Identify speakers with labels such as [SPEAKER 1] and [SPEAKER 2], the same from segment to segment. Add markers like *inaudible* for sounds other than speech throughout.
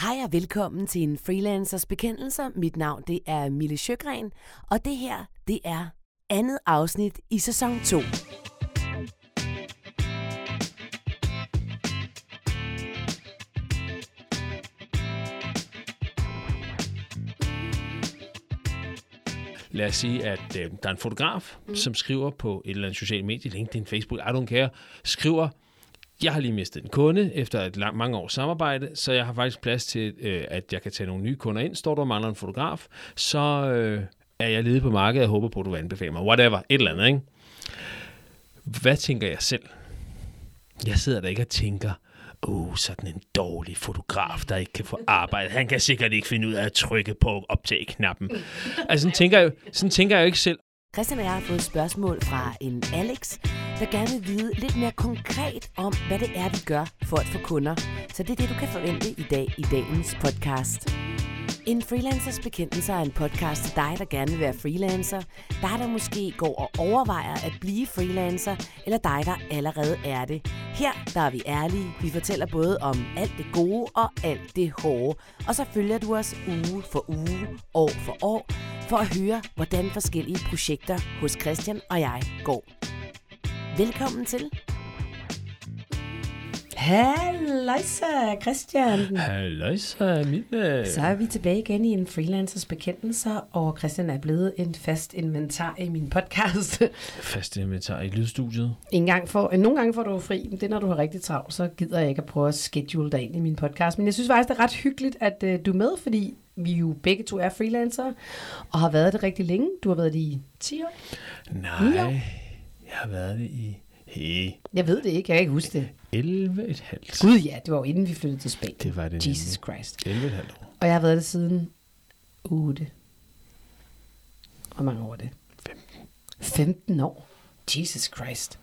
[SPEAKER 1] Hej og velkommen til en freelancers bekendelser. Mit navn det er Mille Sjøgren, og det her det er andet afsnit i sæson 2.
[SPEAKER 2] Lad os sige, at øh, der er en fotograf, mm. som skriver på et eller andet socialt medie, LinkedIn, Facebook, I don't care, skriver, jeg har lige mistet en kunde efter et lang, mange års samarbejde, så jeg har faktisk plads til, øh, at jeg kan tage nogle nye kunder ind. Står der og mangler en fotograf, så øh, er jeg ledig på markedet og håber på, at du vil anbefale mig. Whatever, et eller andet, ikke? Hvad tænker jeg selv? Jeg sidder der ikke og tænker, åh, oh, sådan en dårlig fotograf, der ikke kan få arbejde. Han kan sikkert ikke finde ud af at trykke på optag-knappen. Altså, sådan tænker, jeg, sådan tænker jeg jo ikke selv.
[SPEAKER 1] Christian og jeg har fået et spørgsmål fra en Alex, der gerne vil vide lidt mere konkret om, hvad det er, vi gør for at få kunder. Så det er det, du kan forvente i dag i dagens podcast. En freelancers bekendelse er en podcast til dig, der gerne vil være freelancer, dig, der måske går og overvejer at blive freelancer, eller dig, der allerede er det. Her der er vi ærlige. Vi fortæller både om alt det gode og alt det hårde. Og så følger du os uge for uge, år for år, for at høre, hvordan forskellige projekter hos Christian og jeg går. Velkommen til. Halløjsa, Christian.
[SPEAKER 2] Halløjsa, Mille.
[SPEAKER 1] Så er vi tilbage igen i en freelancers bekendelser, og Christian er blevet en fast inventar i min podcast. *laughs*
[SPEAKER 2] Fast inventar i lydstudiet.
[SPEAKER 1] En gang for, nogle gange får du fri, men det er, når du har rigtig travlt, så gider jeg ikke at prøve at schedule dig ind i min podcast. Men jeg synes faktisk, det er ret hyggeligt, at uh, du er med, fordi vi jo begge to er freelancere, og har været det rigtig længe. Du har været det i 10 år?
[SPEAKER 2] Nej, jeg har været det i... Hey.
[SPEAKER 1] Jeg ved det ikke, jeg kan ikke huske det.
[SPEAKER 2] 11 et halvt.
[SPEAKER 1] Gud ja, det var jo inden vi flyttede til Spanien.
[SPEAKER 2] Det var det
[SPEAKER 1] Jesus nemlig. Christ.
[SPEAKER 2] 11 et halvt år.
[SPEAKER 1] Og jeg har været det siden 8. Hvor mange år er det?
[SPEAKER 2] 15.
[SPEAKER 1] 15 år. Jesus Christ.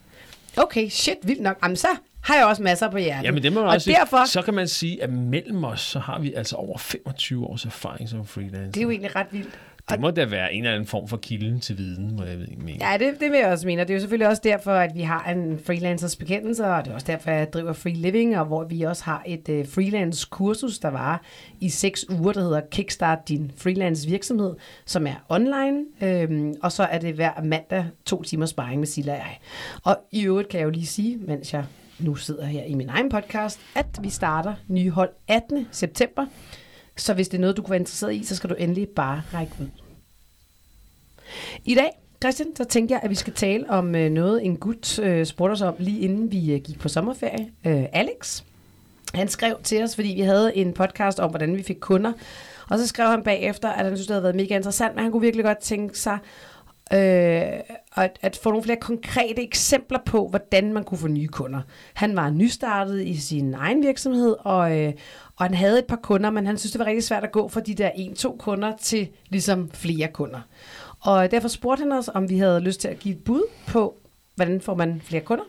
[SPEAKER 1] Okay, shit, vildt nok. Jamen så har jeg også masser på hjertet.
[SPEAKER 2] Jamen det må man
[SPEAKER 1] og
[SPEAKER 2] også
[SPEAKER 1] derfor,
[SPEAKER 2] sige. Så kan man sige, at mellem os, så har vi altså over 25 års erfaring som freelancer.
[SPEAKER 1] Det er jo egentlig ret vildt.
[SPEAKER 2] Det må da være en eller anden form for kilden til viden, må jeg mene.
[SPEAKER 1] Ja, det, det vil jeg også mene. Og det er jo selvfølgelig også derfor, at vi har en freelancers bekendelse, og det er også derfor, at jeg driver Free Living, og hvor vi også har et uh, freelance-kursus, der var i seks uger, der hedder Kickstart din freelance virksomhed, som er online. Øhm, og så er det hver mandag to timer sparring med Silla og jeg. Og i øvrigt kan jeg jo lige sige, mens jeg nu sidder her i min egen podcast, at vi starter nye hold 18. september. Så hvis det er noget, du kunne være interesseret i, så skal du endelig bare række ud. I dag, Christian, så tænker jeg, at vi skal tale om øh, noget, en gut øh, spurgte os om lige inden vi øh, gik på sommerferie. Øh, Alex, han skrev til os, fordi vi havde en podcast om, hvordan vi fik kunder. Og så skrev han bagefter, at han synes, det havde været mega interessant, men han kunne virkelig godt tænke sig øh, at, at få nogle flere konkrete eksempler på, hvordan man kunne få nye kunder. Han var nystartet i sin egen virksomhed, og, øh, og han havde et par kunder, men han synes, det var rigtig svært at gå fra de der en-to kunder til ligesom flere kunder. Og derfor spurgte han os, om vi havde lyst til at give et bud på, hvordan får man flere kunder,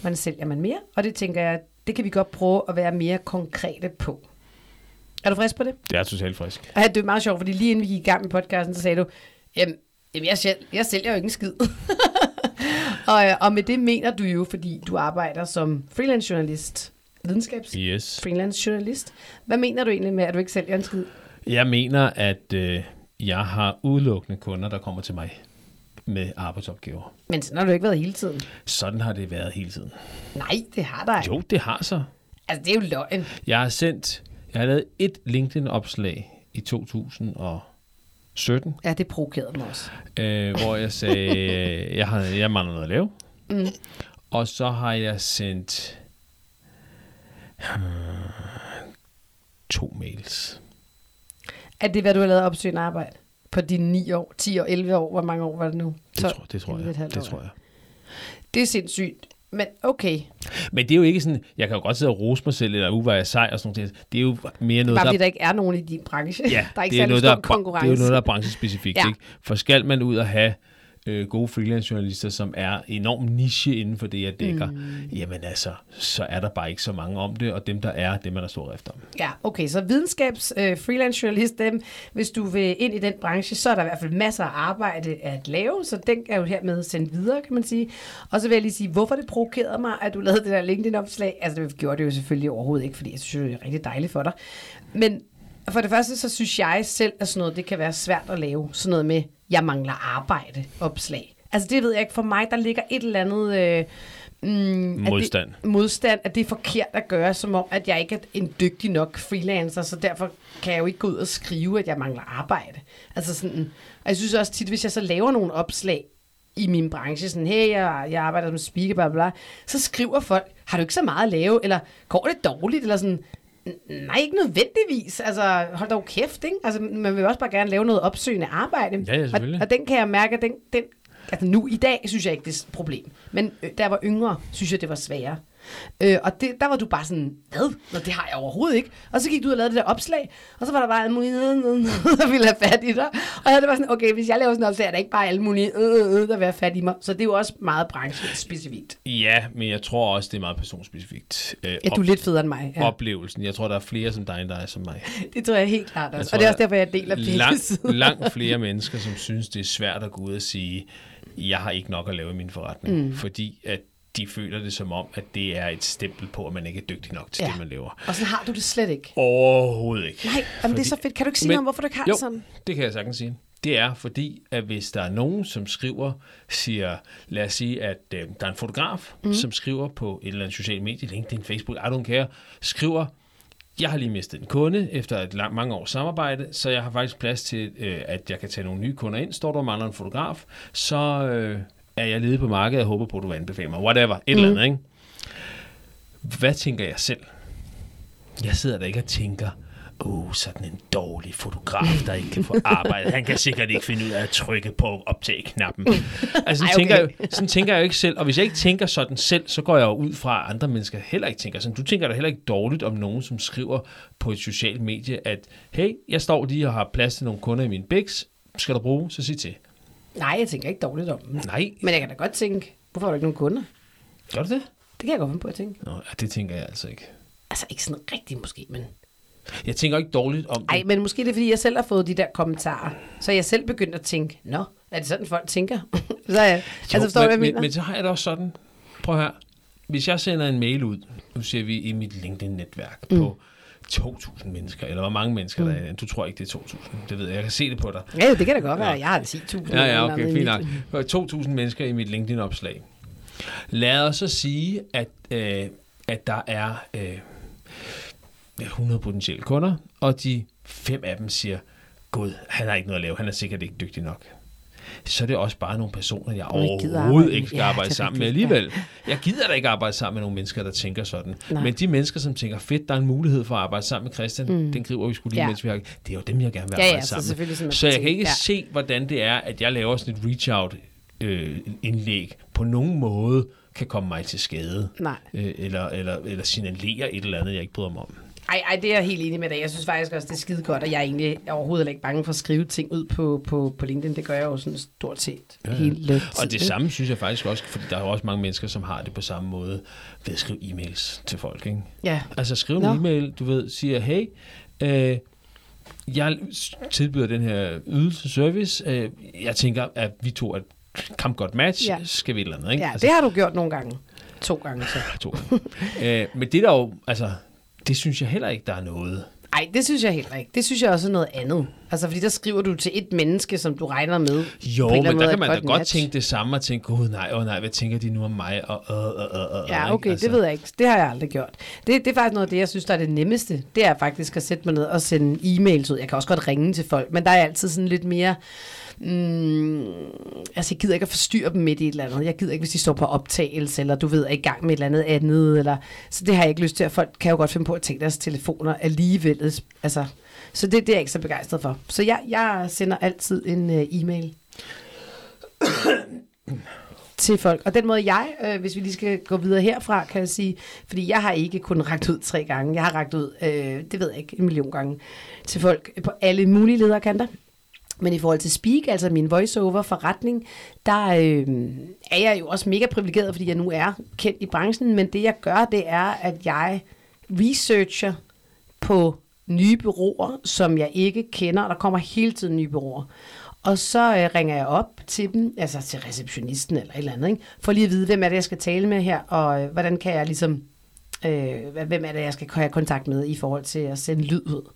[SPEAKER 1] hvordan sælger man mere, og det tænker jeg, det kan vi godt prøve at være mere konkrete på. Er du frisk på det?
[SPEAKER 2] Det er totalt frisk.
[SPEAKER 1] Ja, det er meget sjovt, fordi lige inden vi gik i gang med podcasten, så sagde du, jamen, jamen jeg, sælger, jeg sælger jo ikke en skid. *laughs* og, og med det mener du jo, fordi du arbejder som freelance journalist, videnskabs
[SPEAKER 2] yes.
[SPEAKER 1] freelance journalist. Hvad mener du egentlig med, at du ikke sælger en skid?
[SPEAKER 2] Jeg mener, at øh, jeg har udelukkende kunder, der kommer til mig med arbejdsopgaver.
[SPEAKER 1] Men sådan har du ikke været hele tiden.
[SPEAKER 2] Sådan har det været hele tiden.
[SPEAKER 1] Nej, det har der
[SPEAKER 2] Jo, det har så.
[SPEAKER 1] Altså, det er jo løgn.
[SPEAKER 2] Jeg har sendt, jeg har lavet et LinkedIn-opslag i 2017.
[SPEAKER 1] Ja, det provokerede mig også.
[SPEAKER 2] Øh, hvor jeg sagde, *laughs* jeg, har, jeg mangler noget at lave.
[SPEAKER 1] Mm.
[SPEAKER 2] Og så har jeg sendt hmm, to mails.
[SPEAKER 1] Er det, hvad du har lavet opsøgende arbejde? På dine 9 år, 10 år, 11 år? Hvor mange år var det nu?
[SPEAKER 2] Det, tror, det tror jeg. Det tror jeg.
[SPEAKER 1] Det er sindssygt. Men okay.
[SPEAKER 2] Men det er jo ikke sådan, jeg kan jo godt sidde og rose mig selv, eller uh, var jeg sej og sådan noget. Det er jo mere noget,
[SPEAKER 1] Bare fordi
[SPEAKER 2] der...
[SPEAKER 1] der ikke er nogen i din branche.
[SPEAKER 2] Ja, *laughs*
[SPEAKER 1] der er ikke
[SPEAKER 2] det er, noget, der,
[SPEAKER 1] konkurrence.
[SPEAKER 2] det er jo noget, der er branchespecifikt.
[SPEAKER 1] Ja.
[SPEAKER 2] Ikke? For skal man ud og have øh, gode freelance-journalister, som er enormt niche inden for det, jeg dækker, mm. jamen altså, så er der bare ikke så mange om det, og dem, der er, dem er der står efter.
[SPEAKER 1] Ja, okay, så videnskabs øh, freelance-journalist, dem, hvis du vil ind i den branche, så er der i hvert fald masser af arbejde at lave, så den er jo hermed sendt videre, kan man sige. Og så vil jeg lige sige, hvorfor det provokerede mig, at du lavede det der LinkedIn-opslag. Altså, det gjorde det jo selvfølgelig overhovedet ikke, fordi jeg synes, det er rigtig dejligt for dig. Men For det første, så synes jeg selv, at sådan noget, det kan være svært at lave. Sådan noget med, jeg mangler arbejde, opslag. Altså det ved jeg ikke. For mig, der ligger et eller andet... Øh, mm, at
[SPEAKER 2] Modstand.
[SPEAKER 1] Det, modstand, at det er forkert at gøre, som om, at jeg ikke er en dygtig nok freelancer, så derfor kan jeg jo ikke gå ud og skrive, at jeg mangler arbejde. Altså sådan, og jeg synes også tit, hvis jeg så laver nogle opslag i min branche, sådan, hey, jeg, jeg arbejder som speaker, bla, bla, så skriver folk, har du ikke så meget at lave, eller går det dårligt, eller sådan, "N- nej, ikke nødvendigvis, altså hold dog kæft, ikke? Altså, man vil også bare gerne lave noget opsøgende arbejde.
[SPEAKER 2] Ja, ja, selvfølgelig.
[SPEAKER 1] og, og den kan jeg mærke, den, den, altså nu i dag synes jeg ikke, det er et problem. Men øh, da jeg var yngre, synes jeg, det var sværere. Øh, og det, der var du bare sådan, hvad? Nå, det har jeg overhovedet ikke. Og så gik du ud og lavede det der opslag, og så var der bare alle mulige, øh, øh, øh, der ville have fat i dig. Og jeg havde det bare sådan, okay, hvis jeg laver sådan en opslag, er der ikke bare alle mulige, øh, der vil have fat i mig. Så det er jo også meget branchespecifikt.
[SPEAKER 2] Ja, men jeg tror også, det er meget personspecifikt. Øh,
[SPEAKER 1] Ja, du er lidt federe end mig. Ja.
[SPEAKER 2] Oplevelsen. Jeg tror, der er flere som dig, end der er som mig.
[SPEAKER 1] Det tror jeg helt klart også.
[SPEAKER 2] tror,
[SPEAKER 1] Og det er også
[SPEAKER 2] der
[SPEAKER 1] derfor, jeg deler
[SPEAKER 2] Langt, langt flere mennesker, som synes, det er svært at gå ud og sige, jeg har ikke nok at lave i min forretning. Mm. Fordi at de føler det som om, at det er et stempel på, at man ikke er dygtig nok til ja. Det, man laver.
[SPEAKER 1] Og sådan har du det slet ikke.
[SPEAKER 2] Overhovedet ikke.
[SPEAKER 1] Nej, jamen, det er så fedt. Kan du ikke sige
[SPEAKER 2] Men-
[SPEAKER 1] noget om, hvorfor du ikke har
[SPEAKER 2] jo,
[SPEAKER 1] det sådan?
[SPEAKER 2] det kan jeg sagtens sige. Det er fordi, at hvis der er nogen, som skriver, siger, lad os sige, at øh, der er en fotograf, mm. som skriver på et eller andet socialt medie, LinkedIn, Facebook, I don't care, skriver, jeg har lige mistet en kunde efter et lang, mange års samarbejde, så jeg har faktisk plads til, øh, at jeg kan tage nogle nye kunder ind. Står der og mangler en fotograf, så øh, er jeg ledig på markedet og håber på, at du vil anbefale mig. Whatever, et mm. eller andet, ikke? Hvad tænker jeg selv? Jeg sidder der ikke og tænker, åh, oh, sådan en dårlig fotograf, der ikke kan få *laughs* arbejde. Han kan sikkert ikke finde ud af at trykke på optag-knappen. Altså, sådan,
[SPEAKER 1] Ej,
[SPEAKER 2] tænker
[SPEAKER 1] okay.
[SPEAKER 2] jeg, sådan tænker jeg jo ikke selv. Og hvis jeg ikke tænker sådan selv, så går jeg jo ud fra, at andre mennesker heller ikke tænker sådan. Du tænker da heller ikke dårligt om nogen, som skriver på et socialt medie, at hey, jeg står lige og har plads til nogle kunder i min Bix. Skal du bruge, så sig til.
[SPEAKER 1] Nej, jeg tænker ikke dårligt om dem.
[SPEAKER 2] Nej,
[SPEAKER 1] Men jeg kan da godt tænke, hvorfor har du ikke nogen kunder?
[SPEAKER 2] gør du det?
[SPEAKER 1] Det kan jeg godt finde på at tænke.
[SPEAKER 2] Nå, ja, det tænker jeg altså ikke.
[SPEAKER 1] Altså ikke sådan rigtigt måske, men...
[SPEAKER 2] Jeg tænker ikke dårligt om det.
[SPEAKER 1] Ej, men måske det er, fordi jeg selv har fået de der kommentarer. Så jeg selv begyndt at tænke, nå, er det sådan, folk tænker? *laughs* så er jeg, altså,
[SPEAKER 2] Jo,
[SPEAKER 1] forstår du, hvad jeg
[SPEAKER 2] men,
[SPEAKER 1] mener?
[SPEAKER 2] men, men så har jeg det også sådan, prøv her, hvis jeg sender en mail ud, nu ser vi i mit LinkedIn-netværk mm. på 2.000 mennesker, eller hvor mange mennesker mm. der er, du tror ikke, det er 2.000, det ved jeg, jeg kan se det på dig.
[SPEAKER 1] Ja, det kan da godt være.
[SPEAKER 2] Ja.
[SPEAKER 1] Jeg har 10.000.
[SPEAKER 2] Ja, ja, okay, fint nok.
[SPEAKER 1] mit-
[SPEAKER 2] 2.000 mennesker i mit LinkedIn-opslag. Lad os så sige, at, øh, at der er øh, 100 potentielle kunder, og de fem af dem siger, Gud, han har ikke noget at lave, han er sikkert ikke dygtig nok. Så er det også bare nogle personer, jeg overhovedet ikke skal
[SPEAKER 1] Ja,
[SPEAKER 2] arbejde sammen med alligevel. Jeg gider da ikke arbejde sammen med nogle mennesker, der tænker sådan.
[SPEAKER 1] Nej.
[SPEAKER 2] Men de mennesker, som tænker, fedt, der er en mulighed for at arbejde sammen med Christian, mm. den griber vi skulle lige,
[SPEAKER 1] Ja.
[SPEAKER 2] mens vi har... Det er jo dem, jeg gerne vil
[SPEAKER 1] Ja, ja,
[SPEAKER 2] arbejde
[SPEAKER 1] så
[SPEAKER 2] sammen med. Så jeg kan ikke
[SPEAKER 1] Ja.
[SPEAKER 2] se, hvordan det er, at jeg laver sådan et reach-out øh, indlæg på nogen måde kan komme mig til skade.
[SPEAKER 1] Nej.
[SPEAKER 2] Øh, eller, eller, eller signalere et eller andet, jeg ikke bryder mig om.
[SPEAKER 1] Ej, ej, det er jeg helt enig med dig. Jeg synes faktisk også, det er skide godt, og jeg er egentlig overhovedet ikke bange for at skrive ting ud på, på, på LinkedIn. Det gør jeg jo sådan stort set ja,
[SPEAKER 2] ja.
[SPEAKER 1] hele tiden.
[SPEAKER 2] Og det samme synes jeg faktisk også, fordi der er jo også mange mennesker, som har det på samme måde ved at skrive e-mails til folk. Ikke?
[SPEAKER 1] Ja,
[SPEAKER 2] Altså skriv en
[SPEAKER 1] Nå.
[SPEAKER 2] e-mail, du ved, siger, hey, øh, jeg tilbyder den her ydelse service. Øh, jeg tænker, at vi to er et kampgodt match.
[SPEAKER 1] Ja.
[SPEAKER 2] Skal vi et eller andet, ikke?
[SPEAKER 1] ja det har du gjort nogle gange. To gange så. *laughs*
[SPEAKER 2] to. øh, men det er der jo, altså, det synes jeg heller ikke, der er noget.
[SPEAKER 1] Ej, det synes jeg heller ikke. Det synes jeg også er noget andet. Altså, fordi der skriver du til et menneske, som du regner med.
[SPEAKER 2] Jo, men der
[SPEAKER 1] er
[SPEAKER 2] kan man da
[SPEAKER 1] godt match.
[SPEAKER 2] tænke det samme og tænke, gud nej, åh oh, nej, hvad tænker de nu om mig? Og, øh, øh, øh, øh,
[SPEAKER 1] Ja, okay, det ved jeg ikke. Det har jeg aldrig gjort. Det, det er faktisk noget af det, jeg synes, der er det nemmeste. Det er faktisk at sætte mig ned og sende e-mails ud. Jeg kan også godt ringe til folk, men der er altid sådan lidt mere... Mm, altså, jeg gider ikke at forstyrre dem midt i et eller andet. Jeg gider ikke, hvis de står på optagelse, eller du ved, er i gang med et eller andet andet. Eller, så det har jeg ikke lyst til. Folk kan jo godt finde på at tage deres telefoner alligevel. Altså, så det, det er jeg ikke så begejstret for. Så jeg, jeg sender altid en øh, e-mail *coughs* til folk. Og den måde jeg, øh, hvis vi lige skal gå videre herfra, kan jeg sige, fordi jeg har ikke kun ragt ud tre gange, jeg har ragt ud, øh, det ved jeg ikke, en million gange, til folk på alle mulige lederkanter. Men i forhold til Speak, altså min voiceover forretning, der øh, er jeg jo også mega privilegeret, fordi jeg nu er kendt i branchen, men det jeg gør, det er, at jeg researcher på nye bureauer, som jeg ikke kender, og der kommer hele tiden nye bureauer. Og så øh, ringer jeg op til dem, altså til receptionisten eller et eller andet, ikke? for lige at vide, hvem er det, jeg skal tale med her, og øh, hvordan kan jeg ligesom, øh, hvad- hvem er det, jeg skal have kontakt med i forhold til at sende lyd ud.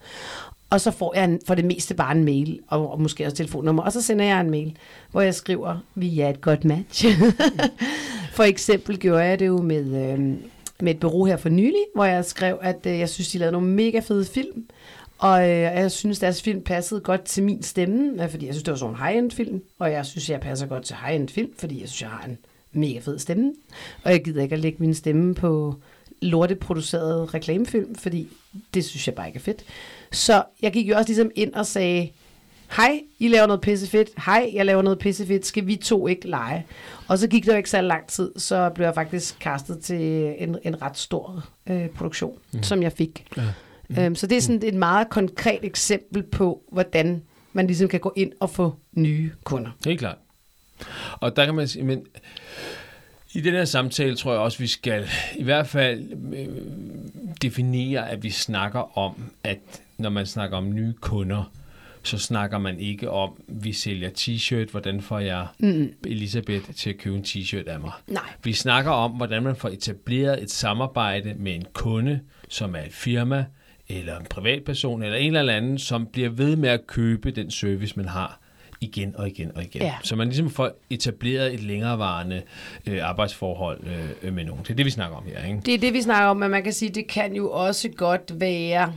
[SPEAKER 1] og så får jeg en, for det meste bare en mail, og, og måske også telefonnummer, og så sender jeg en mail, hvor jeg skriver, vi er et godt match. *laughs* for eksempel gjorde jeg det jo med, øh, med et bureau her for nylig, hvor jeg skrev, at øh, jeg synes, de lavede nogle mega fede film, og øh, jeg synes, deres film passede godt til min stemme, øh, fordi jeg synes, det var sådan en high-end film, og jeg synes, jeg passer godt til high-end film, fordi jeg synes, jeg har en mega fed stemme, og jeg gider ikke at lægge min stemme på lorteproduceret reklamefilm, fordi det synes jeg bare ikke er fedt. Så jeg gik jo også ligesom ind og sagde, hej, I laver noget pissefedt, hej, jeg laver noget pissefedt, skal vi to ikke lege? Og så gik det jo ikke så lang tid, så blev jeg faktisk kastet til en, en ret stor øh, produktion, mm. som jeg fik. Ja. Mm. Øhm, så det er sådan et meget konkret eksempel på, hvordan man ligesom kan gå ind og få nye kunder.
[SPEAKER 2] Helt klart. Og der kan man sige, men i den her samtale tror jeg også, vi skal i hvert fald øh, definere, at vi snakker om, at når man snakker om nye kunder, så snakker man ikke om, vi sælger t-shirt, hvordan får jeg mm. Elisabeth til at købe en t-shirt af mig.
[SPEAKER 1] Nej.
[SPEAKER 2] Vi snakker om, hvordan man får etableret et samarbejde med en kunde, som er et firma, eller en privatperson, eller en eller anden, som bliver ved med at købe den service, man har igen og igen og igen.
[SPEAKER 1] Ja.
[SPEAKER 2] Så man ligesom får etableret et længerevarende øh, arbejdsforhold øh, med nogen. Det er det, vi snakker om her, ikke?
[SPEAKER 1] Det er det, vi snakker om, men man kan sige, det kan jo også godt være,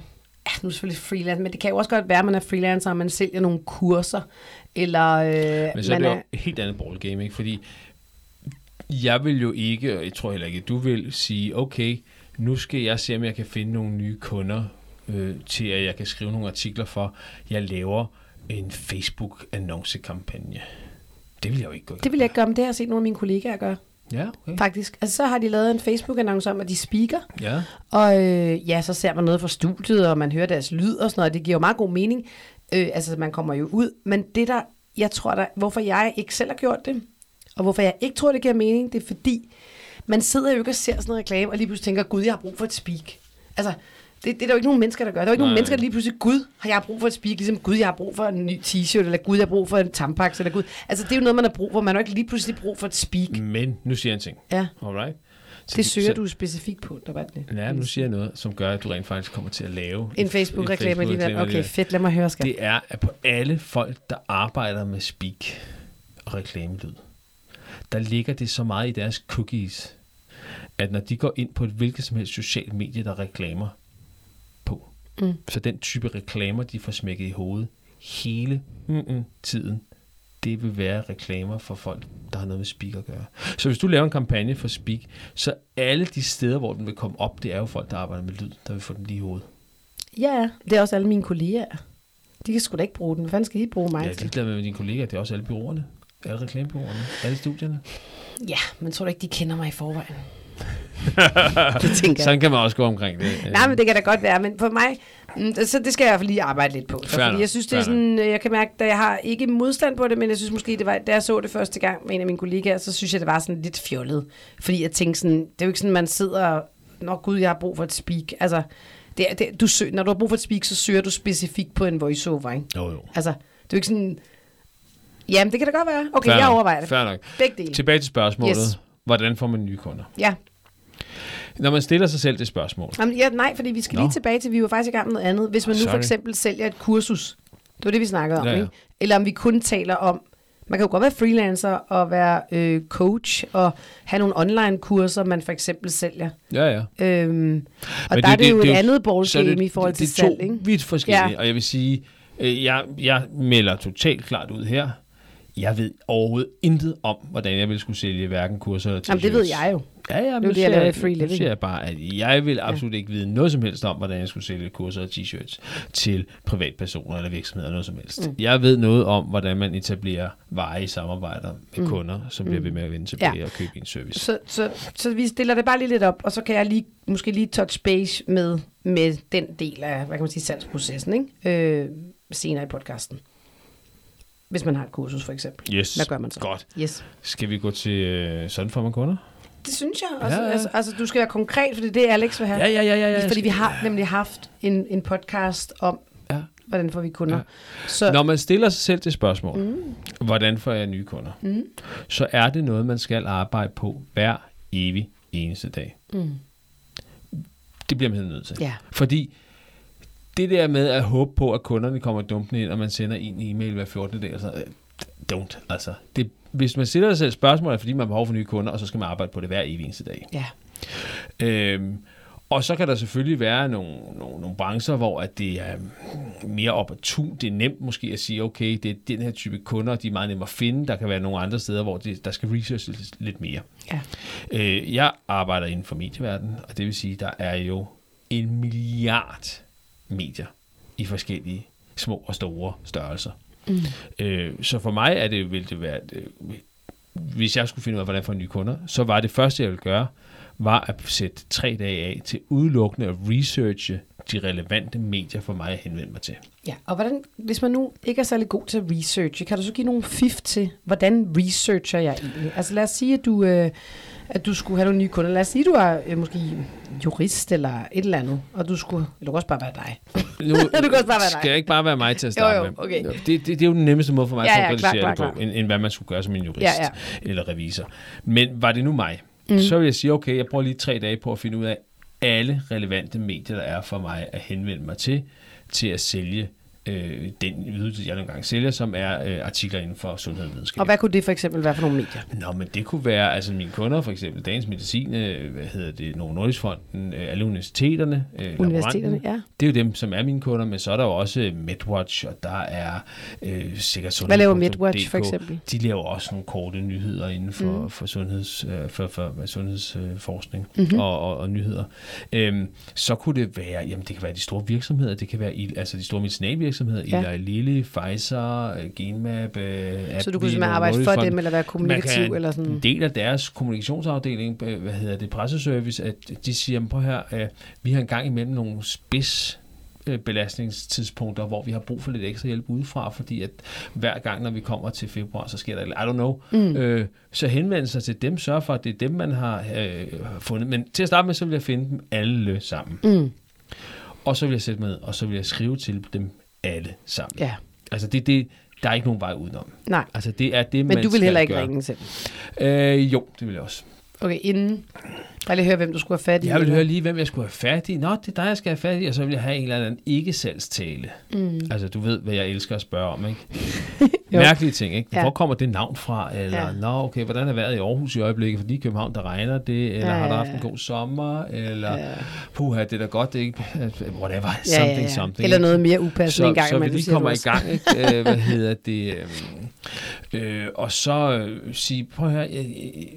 [SPEAKER 1] ja, nu er selvfølgelig freelance, men det kan jo også godt være, at man er freelancer, og man sælger nogle kurser, eller øh,
[SPEAKER 2] Men så er
[SPEAKER 1] man
[SPEAKER 2] det jo et helt andet ballgame, ikke? Fordi jeg vil jo ikke, og jeg tror heller ikke, du vil sige, okay, nu skal jeg se, om jeg kan finde nogle nye kunder øh, til, at jeg kan skrive nogle artikler for, jeg laver en Facebook-annoncekampagne. Det vil jeg jo ikke i
[SPEAKER 1] Det vil jeg ikke gøre, men det har jeg set nogle af mine kollegaer gøre,
[SPEAKER 2] Ja, okay.
[SPEAKER 1] faktisk. Altså, så har de lavet en Facebook-annonce om, at de speaker,
[SPEAKER 2] Ja,
[SPEAKER 1] og øh, ja, så ser man noget fra studiet, og man hører deres lyd og sådan noget, det giver jo meget god mening. Øh, altså, man kommer jo ud, men det der, jeg tror der, hvorfor jeg ikke selv har gjort det, og hvorfor jeg ikke tror, det giver mening, det er fordi, man sidder jo ikke og ser sådan noget reklame, og lige pludselig tænker, gud, jeg har brug for et speak. Altså, det, det er der jo ikke nogen mennesker, der gør. Der er jo ikke
[SPEAKER 2] Nej.
[SPEAKER 1] nogen mennesker, der lige pludselig, gud, har jeg brug for et speak, ligesom gud, jeg har brug for en ny t-shirt, eller gud, jeg har brug for en tampax, eller gud. Altså, det er jo noget, man har brug for. Man har jo ikke lige pludselig brug for et speak.
[SPEAKER 2] men nu siger jeg en ting.
[SPEAKER 1] Ja,
[SPEAKER 2] Alright? Så,
[SPEAKER 1] det søger
[SPEAKER 2] så,
[SPEAKER 1] du specifikt på, der var det.
[SPEAKER 2] Ja, nu siger jeg noget, som gør, at du rent faktisk kommer til at lave
[SPEAKER 1] En Facebook-reklame alligevel. Okay,
[SPEAKER 2] alligevel.
[SPEAKER 1] fedt, lad mig høre, skat.
[SPEAKER 2] det er, at på alle folk, der arbejder med speak og reklamelyd, der ligger det så meget i deres cookies, at når de går ind på et hvilket som helst socialt medie, der er reklamer
[SPEAKER 1] Mm.
[SPEAKER 2] så den type reklamer, de får smækket i hovedet hele mm, tiden, det vil være reklamer for folk, der har noget med speak at gøre. Så hvis du laver en kampagne for speak, så alle de steder, hvor den vil komme op, det er jo folk, der arbejder med lyd, der vil få den lige i hovedet.
[SPEAKER 1] Ja, ja. Det er også alle mine kolleger. De kan sgu da ikke bruge den. Hvad fanden skal de bruge mig
[SPEAKER 2] Ja,
[SPEAKER 1] til?
[SPEAKER 2] det er med dine kollegaer, det er også alle byråerne. Alle reklamebyråerne, alle studierne.
[SPEAKER 1] Ja, men tror du ikke, de kender mig i forvejen? *laughs* det tænker.
[SPEAKER 2] Sådan kan man også gå omkring det.
[SPEAKER 1] Nej, men det kan da godt være, men for mig, mm, så det skal jeg i hvert fald lige arbejde lidt på. Så, fordi jeg synes, det er sådan, øh, jeg kan mærke, at jeg har ikke modstand på det, men jeg synes måske, det var, da jeg så det første gang med en af mine kollegaer, så synes jeg, det var sådan lidt fjollet. Fordi jeg tænkte sådan, det er jo ikke sådan, man sidder Nå gud, jeg har brug for et speak. Altså, det, er- det, du søger, når du har brug for et speak, så søger du specifikt på en voiceover, ikke?
[SPEAKER 2] Jo, jo.
[SPEAKER 1] Altså, det er jo ikke sådan, jamen det kan da godt være. Okay,
[SPEAKER 2] Fair
[SPEAKER 1] jeg overvejer det.
[SPEAKER 2] Nok.
[SPEAKER 1] Begge dele.
[SPEAKER 2] Tilbage til spørgsmålet.
[SPEAKER 1] Yes.
[SPEAKER 2] Hvordan får man nye kunder?
[SPEAKER 1] Ja.
[SPEAKER 2] Når man stiller sig selv det spørgsmål.
[SPEAKER 1] Jamen, ja, nej, fordi vi skal
[SPEAKER 2] Nå.
[SPEAKER 1] lige tilbage til, vi var faktisk i gang med noget andet. Hvis man nu
[SPEAKER 2] Sorry.
[SPEAKER 1] for eksempel sælger et kursus, det var det, vi snakkede om,
[SPEAKER 2] Ja, ja.
[SPEAKER 1] ikke? Eller om vi kun taler om, man kan jo godt være freelancer og være øh, coach og have nogle online-kurser, man for eksempel sælger.
[SPEAKER 2] Ja, ja.
[SPEAKER 1] Øhm, og
[SPEAKER 2] Men
[SPEAKER 1] der er det jo et
[SPEAKER 2] jo-
[SPEAKER 1] andet ballgame i forhold til
[SPEAKER 2] det er to
[SPEAKER 1] salg, ikke?
[SPEAKER 2] vidt forskellige,
[SPEAKER 1] Ja.
[SPEAKER 2] og jeg vil sige, øh, jeg, jeg melder totalt klart ud her. Jeg ved overhovedet intet om, hvordan jeg vil skulle sælge hverken kurser eller
[SPEAKER 1] Jamen, det ved
[SPEAKER 2] t-shirts.
[SPEAKER 1] jeg jo.
[SPEAKER 2] Ja, ja, nu
[SPEAKER 1] det, i
[SPEAKER 2] jeg,
[SPEAKER 1] Free Living.
[SPEAKER 2] siger jeg bare, at jeg vil absolut ikke vide noget som helst om, hvordan jeg skulle sælge kurser og t-shirts til privatpersoner eller virksomheder noget som helst. Mm. Jeg ved noget om, hvordan man etablerer i samarbejder med mm. kunder, som bliver ved med at vende tilbage
[SPEAKER 1] Ja.
[SPEAKER 2] og købe en service.
[SPEAKER 1] Så, så, så vi stiller det bare lige lidt op, og så kan jeg lige, måske lige touch base med, med den del af, hvad kan man sige, salgsprocessen, ikke? Øh, senere i podcasten. Hvis man har et kursus, for eksempel.
[SPEAKER 2] Yes,
[SPEAKER 1] Hvad gør man så?
[SPEAKER 2] godt.
[SPEAKER 1] Yes.
[SPEAKER 2] Skal vi gå til øh, sådan får man kunder?
[SPEAKER 1] Det synes jeg. Altså,
[SPEAKER 2] Ja,
[SPEAKER 1] ja. Altså, altså, du skal være konkret, for det er det, Alex vil have.
[SPEAKER 2] Ja, ja, ja, ja. ja.
[SPEAKER 1] Fordi vi har nemlig haft en, en podcast om,
[SPEAKER 2] Ja.
[SPEAKER 1] hvordan får vi kunder.
[SPEAKER 2] Ja.
[SPEAKER 1] Ja. Så,
[SPEAKER 2] Når man stiller sig selv det spørgsmål, mm. hvordan får jeg nye kunder, mm. så er det noget, man skal arbejde på hver evig eneste dag.
[SPEAKER 1] mm,
[SPEAKER 2] Det bliver man helt nødt til.
[SPEAKER 1] ja.
[SPEAKER 2] Fordi det der med at håbe på, at kunderne kommer dumpende ind, og man sender en e-mail hver 14. dag, altså, don't. Altså, det, hvis man stiller sig selv spørgsmål, er fordi man har behov for nye kunder, og så skal man arbejde på det hver evig eneste dag.
[SPEAKER 1] Ja.
[SPEAKER 2] Øhm, og så kan der selvfølgelig være nogle, nogle, nogle brancher, hvor at det er mere op ad tu. Det er nemt måske at sige, okay, det er den her type kunder, de er meget nemme at finde. Der kan være nogle andre steder, hvor det, der skal researches lidt mere.
[SPEAKER 1] Ja.
[SPEAKER 2] Øh, jeg arbejder inden for medieverdenen, og det vil sige, der er jo en milliard medier i forskellige små og store størrelser. Mm. Øh, så for mig er det, vil det være, øh, hvis jeg skulle finde ud af, hvordan få nye kunder, så var det første, jeg ville gøre, var at sætte tre dage af til udelukkende at researche de relevante medier for mig at henvende mig til.
[SPEAKER 1] Ja, og hvordan, hvis man nu ikke er særlig god til at researche, kan du så give nogle fif til, hvordan researcher jeg egentlig? Altså lad os sige, at du, øh, at du skulle have nogle nye kunder. Lad os sige, at du er øh, måske jurist eller et eller andet, og du skulle, eller du kan også bare være dig.
[SPEAKER 2] Nu *laughs*
[SPEAKER 1] Du kan også bare være dig.
[SPEAKER 2] skal jeg ikke bare være mig til at starte
[SPEAKER 1] Jo, jo,
[SPEAKER 2] med.
[SPEAKER 1] okay.
[SPEAKER 2] Det, det, det er jo den nemmeste måde for mig
[SPEAKER 1] Ja,
[SPEAKER 2] at
[SPEAKER 1] ja,
[SPEAKER 2] konkretisere
[SPEAKER 1] klar,
[SPEAKER 2] det på, end, end hvad man skulle gøre som en jurist
[SPEAKER 1] Ja, ja.
[SPEAKER 2] eller revisor. Men var det nu mig, mm. så vil jeg sige, okay, jeg bruger lige tre dage på at finde ud af alle relevante medier, der er for mig at henvende mig til, til at sælge øh, den ydelse, jeg nogle gange sælger, som er øh, artikler inden for sundhed og videnskab.
[SPEAKER 1] Og hvad kunne det for eksempel være for nogle medier?
[SPEAKER 2] Nå, men det kunne være, altså mine kunder, for eksempel Dagens Medicin, øh, hvad hedder det, Novo Nordisk Fonden, øh, alle universiteterne, øh,
[SPEAKER 1] Universiteterne, ja.
[SPEAKER 2] Det er jo dem, som er mine kunder, men så er der jo også MedWatch, og der er øh, sikkert sundhed.
[SPEAKER 1] Hvad laver MedWatch for eksempel?
[SPEAKER 2] De laver også nogle korte nyheder inden for, mm. for, sundheds, øh, for, for, for sundhedsforskning mm-hmm. og, og, og nyheder. Øhm, så kunne det være, jamen det kan være de store virksomheder, det kan være i, altså de store medicinalvirksomheder,
[SPEAKER 1] Ja.
[SPEAKER 2] ja. Eli Lilly, Pfizer, øh, Genmap, øh,
[SPEAKER 1] Så du kunne simpelthen arbejde for dem, eller være
[SPEAKER 2] Man
[SPEAKER 1] kommunikativ,
[SPEAKER 2] kan,
[SPEAKER 1] eller sådan?
[SPEAKER 2] En del af deres kommunikationsafdeling, øh, hvad hedder det, presseservice, at de siger, prøv her, øh, vi har engang imellem nogle spids øh, belastningstidspunkter, hvor vi har brug for lidt ekstra hjælp udefra, fordi at hver gang, når vi kommer til februar, så sker der, I don't know, mm. øh, så henvende sig til dem, sørg for, at det er dem, man har øh, fundet. Men til at starte med, så vil jeg finde dem alle sammen.
[SPEAKER 1] Mm.
[SPEAKER 2] Og så vil jeg sætte mig ned, og så vil jeg skrive til dem alle sammen.
[SPEAKER 1] Ja,
[SPEAKER 2] Altså, det, det, der er ikke nogen vej udenom.
[SPEAKER 1] nej.
[SPEAKER 2] Altså, det er det,
[SPEAKER 1] Men
[SPEAKER 2] man
[SPEAKER 1] du vil heller ikke
[SPEAKER 2] gøre.
[SPEAKER 1] ringe dem.
[SPEAKER 2] Øh, jo, det vil jeg også.
[SPEAKER 1] Okay, inden. Bare lige høre, hvem du skulle have fat i.
[SPEAKER 2] Jeg vil høre lige, hvem jeg skulle have fat i. Nå, det er dig, jeg skal have fat i, og så vil jeg have en eller anden ikke-salgstale. Mm. Altså, du ved, hvad jeg elsker at spørge om, ikke? *laughs* Mærkelige ting, ikke?
[SPEAKER 1] Ja.
[SPEAKER 2] Hvor kommer det navn fra? Eller,
[SPEAKER 1] Ja.
[SPEAKER 2] ja. nå, okay, hvordan er vejret i Aarhus i øjeblikket? Fordi i København, der regner det, eller
[SPEAKER 1] Ja,
[SPEAKER 2] har der
[SPEAKER 1] ja,
[SPEAKER 2] haft en
[SPEAKER 1] ja.
[SPEAKER 2] god sommer? Eller,
[SPEAKER 1] Ja.
[SPEAKER 2] puha, det er da godt, det er ikke? *laughs* Whatever,
[SPEAKER 1] Ja,
[SPEAKER 2] something,
[SPEAKER 1] ja, ja.
[SPEAKER 2] something.
[SPEAKER 1] Eller noget mere upassende
[SPEAKER 2] så,
[SPEAKER 1] en gang
[SPEAKER 2] så vi lige kommer i gang, ikke? *laughs* Øh, hvad hedder det? Øh, og så øh, sige, prøv at høre,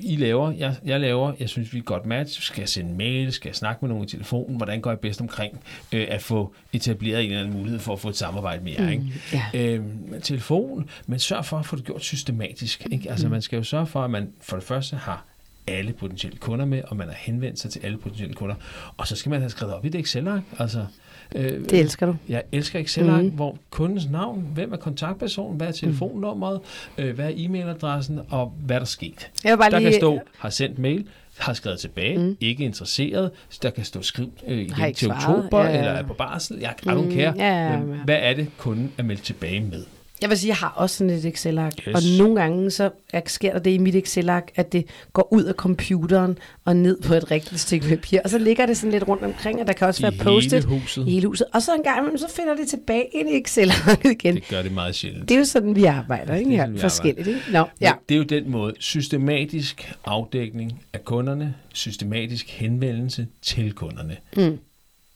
[SPEAKER 2] I, laver, jeg, jeg laver, jeg synes, vi er godt match. Skal jeg sende mail? Skal jeg snakke med nogen i telefonen? Hvordan går jeg bedst omkring øh, at få etableret en eller anden mulighed for at få et samarbejde med jer? Ikke?
[SPEAKER 1] ja.
[SPEAKER 2] Øh, telefon, men sørg for at få det gjort systematisk. Ikke? Altså, man skal jo sørge for, at man for det første har alle potentielle kunder med, og man har henvendt sig til alle potentielle kunder. Og så skal man have skrevet op i et Excel-ark. Altså, øh,
[SPEAKER 1] Det elsker du.
[SPEAKER 2] jeg elsker Excel-ark,
[SPEAKER 1] Mhm.
[SPEAKER 2] mm. hvor kundens navn, hvem er kontaktpersonen, hvad er telefonnummeret, øh, hvad er e-mailadressen, og hvad er der sket.
[SPEAKER 1] Jeg bare
[SPEAKER 2] Der
[SPEAKER 1] lige...
[SPEAKER 2] kan stå, har sendt mail, har skrevet tilbage, mm. ikke interesseret. Der kan stå, skriv øh, igen til
[SPEAKER 1] svaret,
[SPEAKER 2] oktober,
[SPEAKER 1] ja, ja.
[SPEAKER 2] eller er på barsel. Jeg I don't
[SPEAKER 1] Mm,
[SPEAKER 2] care.
[SPEAKER 1] ja, ja,
[SPEAKER 2] Men
[SPEAKER 1] ja.
[SPEAKER 2] hvad er det, kunden er meldt tilbage med?
[SPEAKER 1] Jeg vil sige, jeg har også sådan et Excel-ark,
[SPEAKER 2] Yes.
[SPEAKER 1] og nogle gange så er- sker der det i mit Excel-ark, at det går ud af computeren og ned på et rigtigt stykke papir, og så ligger det sådan lidt rundt omkring, og der kan også
[SPEAKER 2] I
[SPEAKER 1] være
[SPEAKER 2] huset.
[SPEAKER 1] i hele huset. Og så en gang imellem, så finder det tilbage ind i Excel-arket igen.
[SPEAKER 2] Det gør det meget sjældent.
[SPEAKER 1] Det er jo sådan, vi arbejder, ikke?
[SPEAKER 2] Det er sådan, vi
[SPEAKER 1] forskelligt, ikke? Nå,
[SPEAKER 2] ja. Det er jo den måde. Systematisk afdækning af kunderne, systematisk henvendelse til kunderne.
[SPEAKER 1] Mm.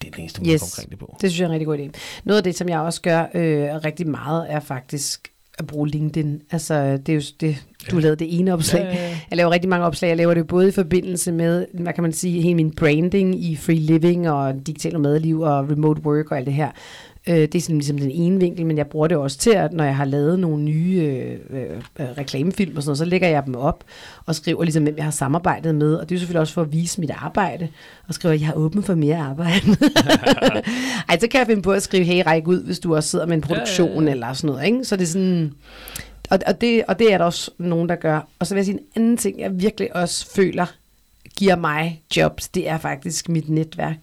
[SPEAKER 2] Det er den eneste måde
[SPEAKER 1] Yes.
[SPEAKER 2] omkring det på.
[SPEAKER 1] Det synes jeg er en rigtig god idé. Noget af det, som jeg også gør øh, rigtig meget, er faktisk at bruge LinkedIn. Altså, det er jo det, du ja. lavede det ene opslag.
[SPEAKER 2] Ja, ja, ja.
[SPEAKER 1] Jeg laver rigtig mange opslag. Jeg laver det både i forbindelse med, hvad kan man sige, hele min branding i free living og digital madliv og remote work og alt det her. Øh, det er sådan ligesom den ene vinkel, men jeg bruger det også til, at når jeg har lavet nogle nye øh, øh, øh, reklamefilm og sådan noget, så lægger jeg dem op og skriver ligesom, hvem jeg har samarbejdet med. Og det er jo selvfølgelig også for at vise mit arbejde, og skriver, at jeg er åben for mere arbejde. *laughs* Ej, så kan jeg finde på at skrive, hey, ræk ud, hvis du også sidder med en produktion
[SPEAKER 2] Ja, ja, ja.
[SPEAKER 1] eller sådan noget. Ikke? Så det er sådan... Og, og, det, og det er der også nogen, der gør. Og så vil jeg sige en anden ting, jeg virkelig også føler, giver mig jobs, det er faktisk mit netværk.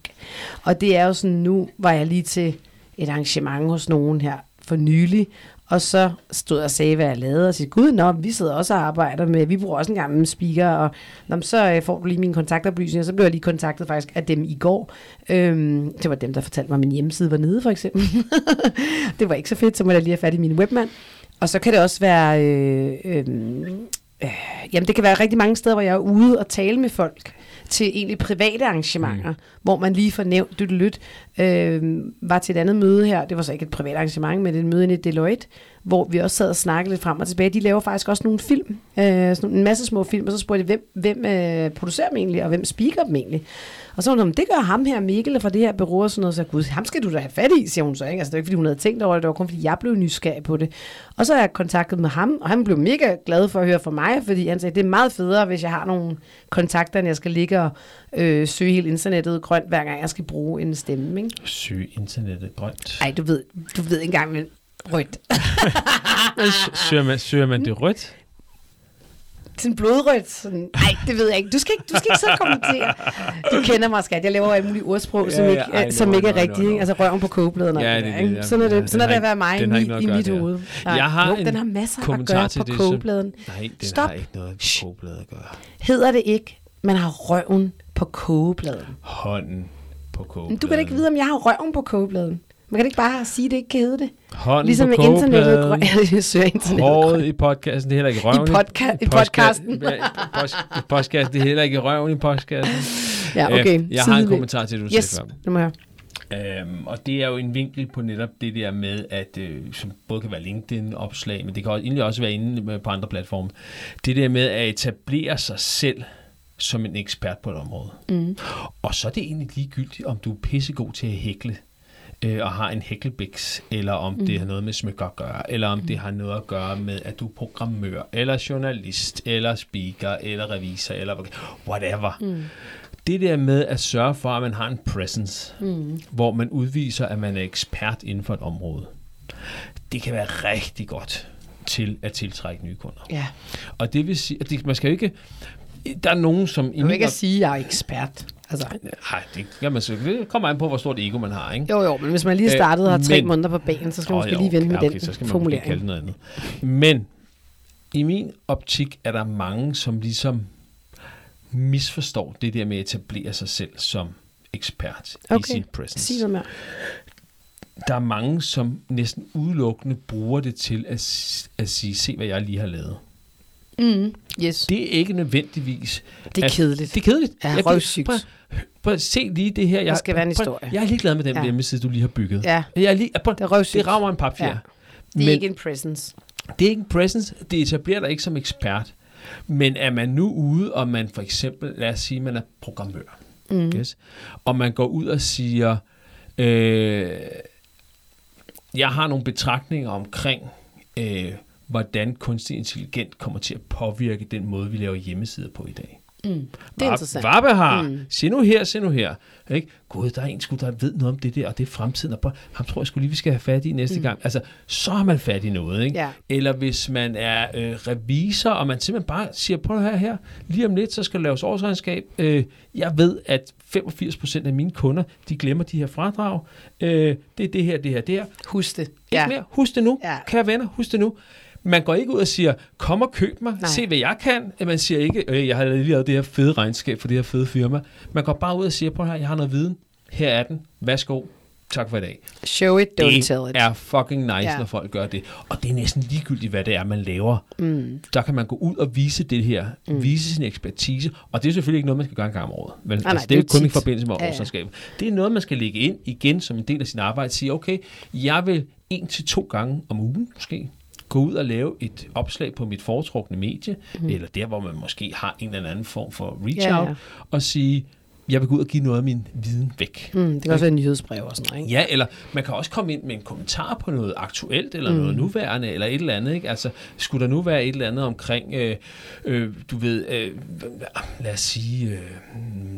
[SPEAKER 1] Og det er jo sådan, nu var jeg lige til et arrangement hos nogen her for nylig, og så stod jeg og sagde, hvad jeg lavede, og sagde, gud, nå, vi sidder også og arbejder med, vi bruger også en gammel speaker, og nå, så øh, får du lige mine kontaktoplysninger, så blev jeg lige kontaktet faktisk af dem i går. Øhm, det var dem, der fortalte mig, at min hjemmeside var nede, for eksempel. *laughs* det var ikke så fedt, så må jeg lige have fat i min webmand. Og så kan det også være, øh, øh, øh, jamen det kan være rigtig mange steder, hvor jeg er ude og tale med folk til egentlig private arrangementer, mm. hvor man lige får nævnt du lyt. Øh, var til et andet møde her, det var så ikke et privat arrangement, men et møde i Deloitte, hvor vi også sad og snakkede lidt frem og tilbage. De laver faktisk også nogle film, øh, sådan en masse små film, og så spurgte de, hvem, hvem øh, producerer dem egentlig, og hvem speaker dem egentlig. Og så var hun, det gør ham her, Mikkel, fra det her bureau og sådan noget. Så gud, ham skal du da have fat i, siger hun så. Ikke? Altså, det var ikke, fordi hun havde tænkt over det, det var kun, fordi jeg blev nysgerrig på det. Og så har jeg kontaktet med ham, og han blev mega glad for at høre fra mig, fordi han sagde, det er meget federe, hvis jeg har nogle kontakter, end jeg skal ligge og øh, søge hele internettet grønt, hver gang jeg skal bruge en stemme. Ikke?
[SPEAKER 2] Søge internettet grønt.
[SPEAKER 1] Nej, du ved, du ved ikke engang, rødt.
[SPEAKER 2] søger, man, søger man det rødt?
[SPEAKER 1] sådan blodrødt. Sådan, nej, det ved jeg ikke. Du skal ikke, du skal ikke og kommentere. Du kender mig, skat. Jeg laver alle mulige ordsprog, ja, som ikke, ja, som know, ikke er rigtige. Ikke? Altså røven på kogebladene.
[SPEAKER 2] Ja, det, det,
[SPEAKER 1] ja, sådan er det, sådan er det at være mig i, i mit hoved.
[SPEAKER 2] Jeg har
[SPEAKER 1] jo, den har masser at gøre på kogebladen.
[SPEAKER 2] Nej, den Stop. har ikke noget på kogebladen at gøre.
[SPEAKER 1] Hedder det ikke, man har røven på kogebladen?
[SPEAKER 2] Hånden på kogebladen.
[SPEAKER 1] Du kan ikke vide, om jeg har røven på kogebladen. Man kan ikke bare sige, at det ikke kan hedde det.
[SPEAKER 2] Hånden
[SPEAKER 1] ligesom
[SPEAKER 2] på
[SPEAKER 1] med internettet. jeg søger internettet.
[SPEAKER 2] Håret i podcasten, det er heller ikke røven
[SPEAKER 1] i, podca- i podcasten.
[SPEAKER 2] I podcasten, det er heller ikke røven i podcasten.
[SPEAKER 1] Ja, okay.
[SPEAKER 2] Øh, jeg har en kommentar til, du
[SPEAKER 1] yes,
[SPEAKER 2] sagde
[SPEAKER 1] det må jeg
[SPEAKER 2] Øhm, og det er jo en vinkel på netop det der med, at øh, som både kan være LinkedIn-opslag, men det kan også, egentlig også være inde på andre platforme. Det der med at etablere sig selv som en ekspert på et område. Mm. Og så er det egentlig ligegyldigt, om du er pissegod til at hækle øh, og har en hækkelbiks, eller om mm. det har noget med smykker at gøre, eller om mm. det har noget at gøre med, at du er programmør, eller journalist, eller speaker, eller revisor, eller whatever. Mm. Det der med at sørge for, at man har en presence, mm. hvor man udviser, at man er ekspert inden for et område, det kan være rigtig godt til at tiltrække nye kunder.
[SPEAKER 1] Ja.
[SPEAKER 2] Og det vil sige, at det, man skal jo ikke... Der er nogen, som...
[SPEAKER 1] Du kan ikke at sige, at jeg er ekspert. Altså.
[SPEAKER 2] Nej, det, kan man, det kommer an på, hvor stort ego man har. Ikke?
[SPEAKER 1] Jo, jo, men hvis man lige startede og har tre men, måneder på banen, så skal man måske jo, lige vente med okay, den
[SPEAKER 2] så skal man
[SPEAKER 1] formulering.
[SPEAKER 2] Kalde noget andet. Men i min optik er der mange, som ligesom misforstår det der med at etablere sig selv som ekspert
[SPEAKER 1] okay.
[SPEAKER 2] i sin presence.
[SPEAKER 1] Sig noget mere.
[SPEAKER 2] Der er mange, som næsten udelukkende bruger det til at, at sige, se hvad jeg lige har lavet.
[SPEAKER 1] Mm, yes.
[SPEAKER 2] Det er ikke nødvendigvis...
[SPEAKER 1] Det er kedeligt.
[SPEAKER 2] Det er kedeligt.
[SPEAKER 1] Ja, røvsygt.
[SPEAKER 2] Prøv, prøv se lige det her. Jeg,
[SPEAKER 1] der skal være en historie.
[SPEAKER 2] jeg er lige glad med den ja. hjemmeside, du lige har bygget.
[SPEAKER 1] Ja.
[SPEAKER 2] Jeg er lige, prøv,
[SPEAKER 1] det er røvsygt.
[SPEAKER 2] Det rager en papfjer. Ja. Det
[SPEAKER 1] er Men, ikke en presence.
[SPEAKER 2] Det er ikke en presence. Det etablerer dig ikke som ekspert. Men er man nu ude, og man for eksempel, lad os sige, man er programmør, mm. yes, og man går ud og siger, øh, jeg har nogle betragtninger omkring, øh, hvordan kunstig intelligent kommer til at påvirke den måde, vi laver hjemmesider på i dag.
[SPEAKER 1] Mm. Det er interessant.
[SPEAKER 2] Varbe har, mm. se nu her, se nu her. Ikke? Gud, der er en sgu, der ved noget om det der, og det er fremtiden, og ham tror jeg skulle lige, vi skal have fat i næste mm. gang. Altså, så har man fat i noget. Ikke?
[SPEAKER 1] Ja.
[SPEAKER 2] Eller hvis man er øh, revisor, og man simpelthen bare siger, prøv her, her, lige om lidt, så skal der laves årsregnskab. Øh, jeg ved, at 85% af mine kunder, de glemmer de her fradrag. Øh, det er det her, det her, det her.
[SPEAKER 1] Husk det.
[SPEAKER 2] Ikke ja. mere. Husk det nu. Ja. Kære venner, husk det nu. Man går ikke ud og siger, kom og køb mig, Nej. se hvad jeg kan. Man siger ikke, øh, jeg har lige lavet det her fede regnskab for det her fede firma. Man går bare ud og siger, prøv her, jeg har noget viden. Her er den. Værsgo. Tak for i dag.
[SPEAKER 1] Show it, don't
[SPEAKER 2] det
[SPEAKER 1] tell it.
[SPEAKER 2] Det er fucking nice, yeah. når folk gør det. Og det er næsten ligegyldigt, hvad det er, man laver. Mm. Der kan man gå ud og vise det her. Mm. Vise sin ekspertise. Og det er selvfølgelig ikke noget, man skal gøre en gang om året. Men, ah, altså, nej, det er jo kun i forbindelse med ja, årsregnskabet. Det er noget, man skal lægge ind igen som en del af sin arbejde. Sige, okay, jeg vil en til to gange om ugen måske gå ud og lave et opslag på mit foretrukne medie, mm. eller der, hvor man måske har en eller anden form for reach out, ja, ja. og sige, jeg vil gå ud og give noget af min viden væk.
[SPEAKER 1] Mm, det kan også være en nyhedsbrev og sådan noget, ikke?
[SPEAKER 2] Ja, eller man kan også komme ind med en kommentar på noget aktuelt, eller mm. noget nuværende, eller et eller andet, ikke? Altså, skulle der nu være et eller andet omkring, øh, øh, du ved, øh, lad os sige... Øh,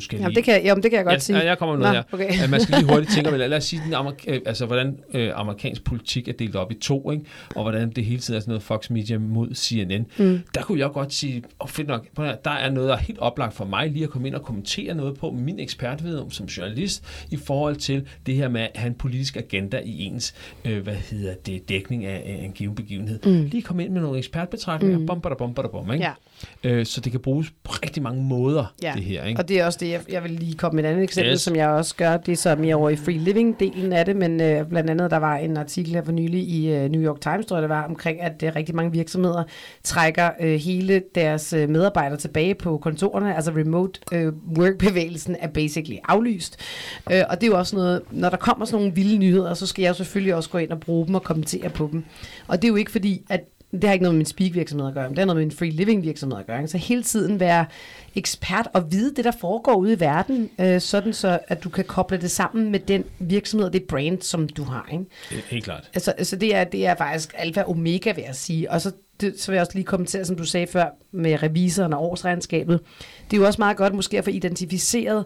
[SPEAKER 1] skal jamen, det kan, jamen, det kan jeg godt
[SPEAKER 2] ja,
[SPEAKER 1] sige.
[SPEAKER 2] Ja, jeg kommer med noget
[SPEAKER 1] Nå,
[SPEAKER 2] her. Okay. man skal lige hurtigt tænke, *laughs* lad os sige, den amerik- øh, altså, hvordan øh, amerikansk politik er delt op i to, ikke? og hvordan det hele tiden er sådan noget Fox Media mod CNN. Mm. Der kunne jeg godt sige, oh, fedt nok, der er noget, der er helt oplagt for mig lige at komme ind og kommentere noget på, min ekspertviden som journalist i forhold til det her med at have en politisk agenda i ens, øh, hvad hedder det, dækning af, af en given begivenhed. Mm. Lige komme ind med nogle ekspertbetragtninger, mm. bom, bada, bom, bada, bom, ikke?
[SPEAKER 1] Ja.
[SPEAKER 2] Øh, så det kan bruges på rigtig mange måder,
[SPEAKER 1] Ja,
[SPEAKER 2] det her. Ikke?
[SPEAKER 1] og det er også det, jeg, jeg vil lige komme med et andet eksempel,
[SPEAKER 2] Yes.
[SPEAKER 1] som jeg også gør. Det er så mere over i free living-delen af det, men øh, blandt andet, der var en artikel her for nylig i øh, New York Times, tror jeg det var, omkring, at øh, rigtig mange virksomheder trækker øh, hele deres øh, medarbejdere tilbage på kontorerne, altså remote øh, work-bevægelsen er basically aflyst. Øh, og det er jo også noget, når der kommer sådan nogle vilde nyheder, så skal jeg jo selvfølgelig også gå ind og bruge dem og kommentere på dem. Og det er jo ikke fordi, at det har ikke noget med min speak virksomhed at gøre, men det har noget med en free living virksomhed at gøre. Så hele tiden være ekspert og vide det, der foregår ude i verden, øh, sådan så, at du kan koble det sammen med den virksomhed og det brand, som du har. Ikke?
[SPEAKER 2] Helt klart.
[SPEAKER 1] Altså, altså det, er, det er faktisk alfa og omega, vil jeg sige. Og så, det, så vil jeg også lige kommentere, som du sagde før, med revisoren og årsregnskabet. Det er jo også meget godt måske at få identificeret,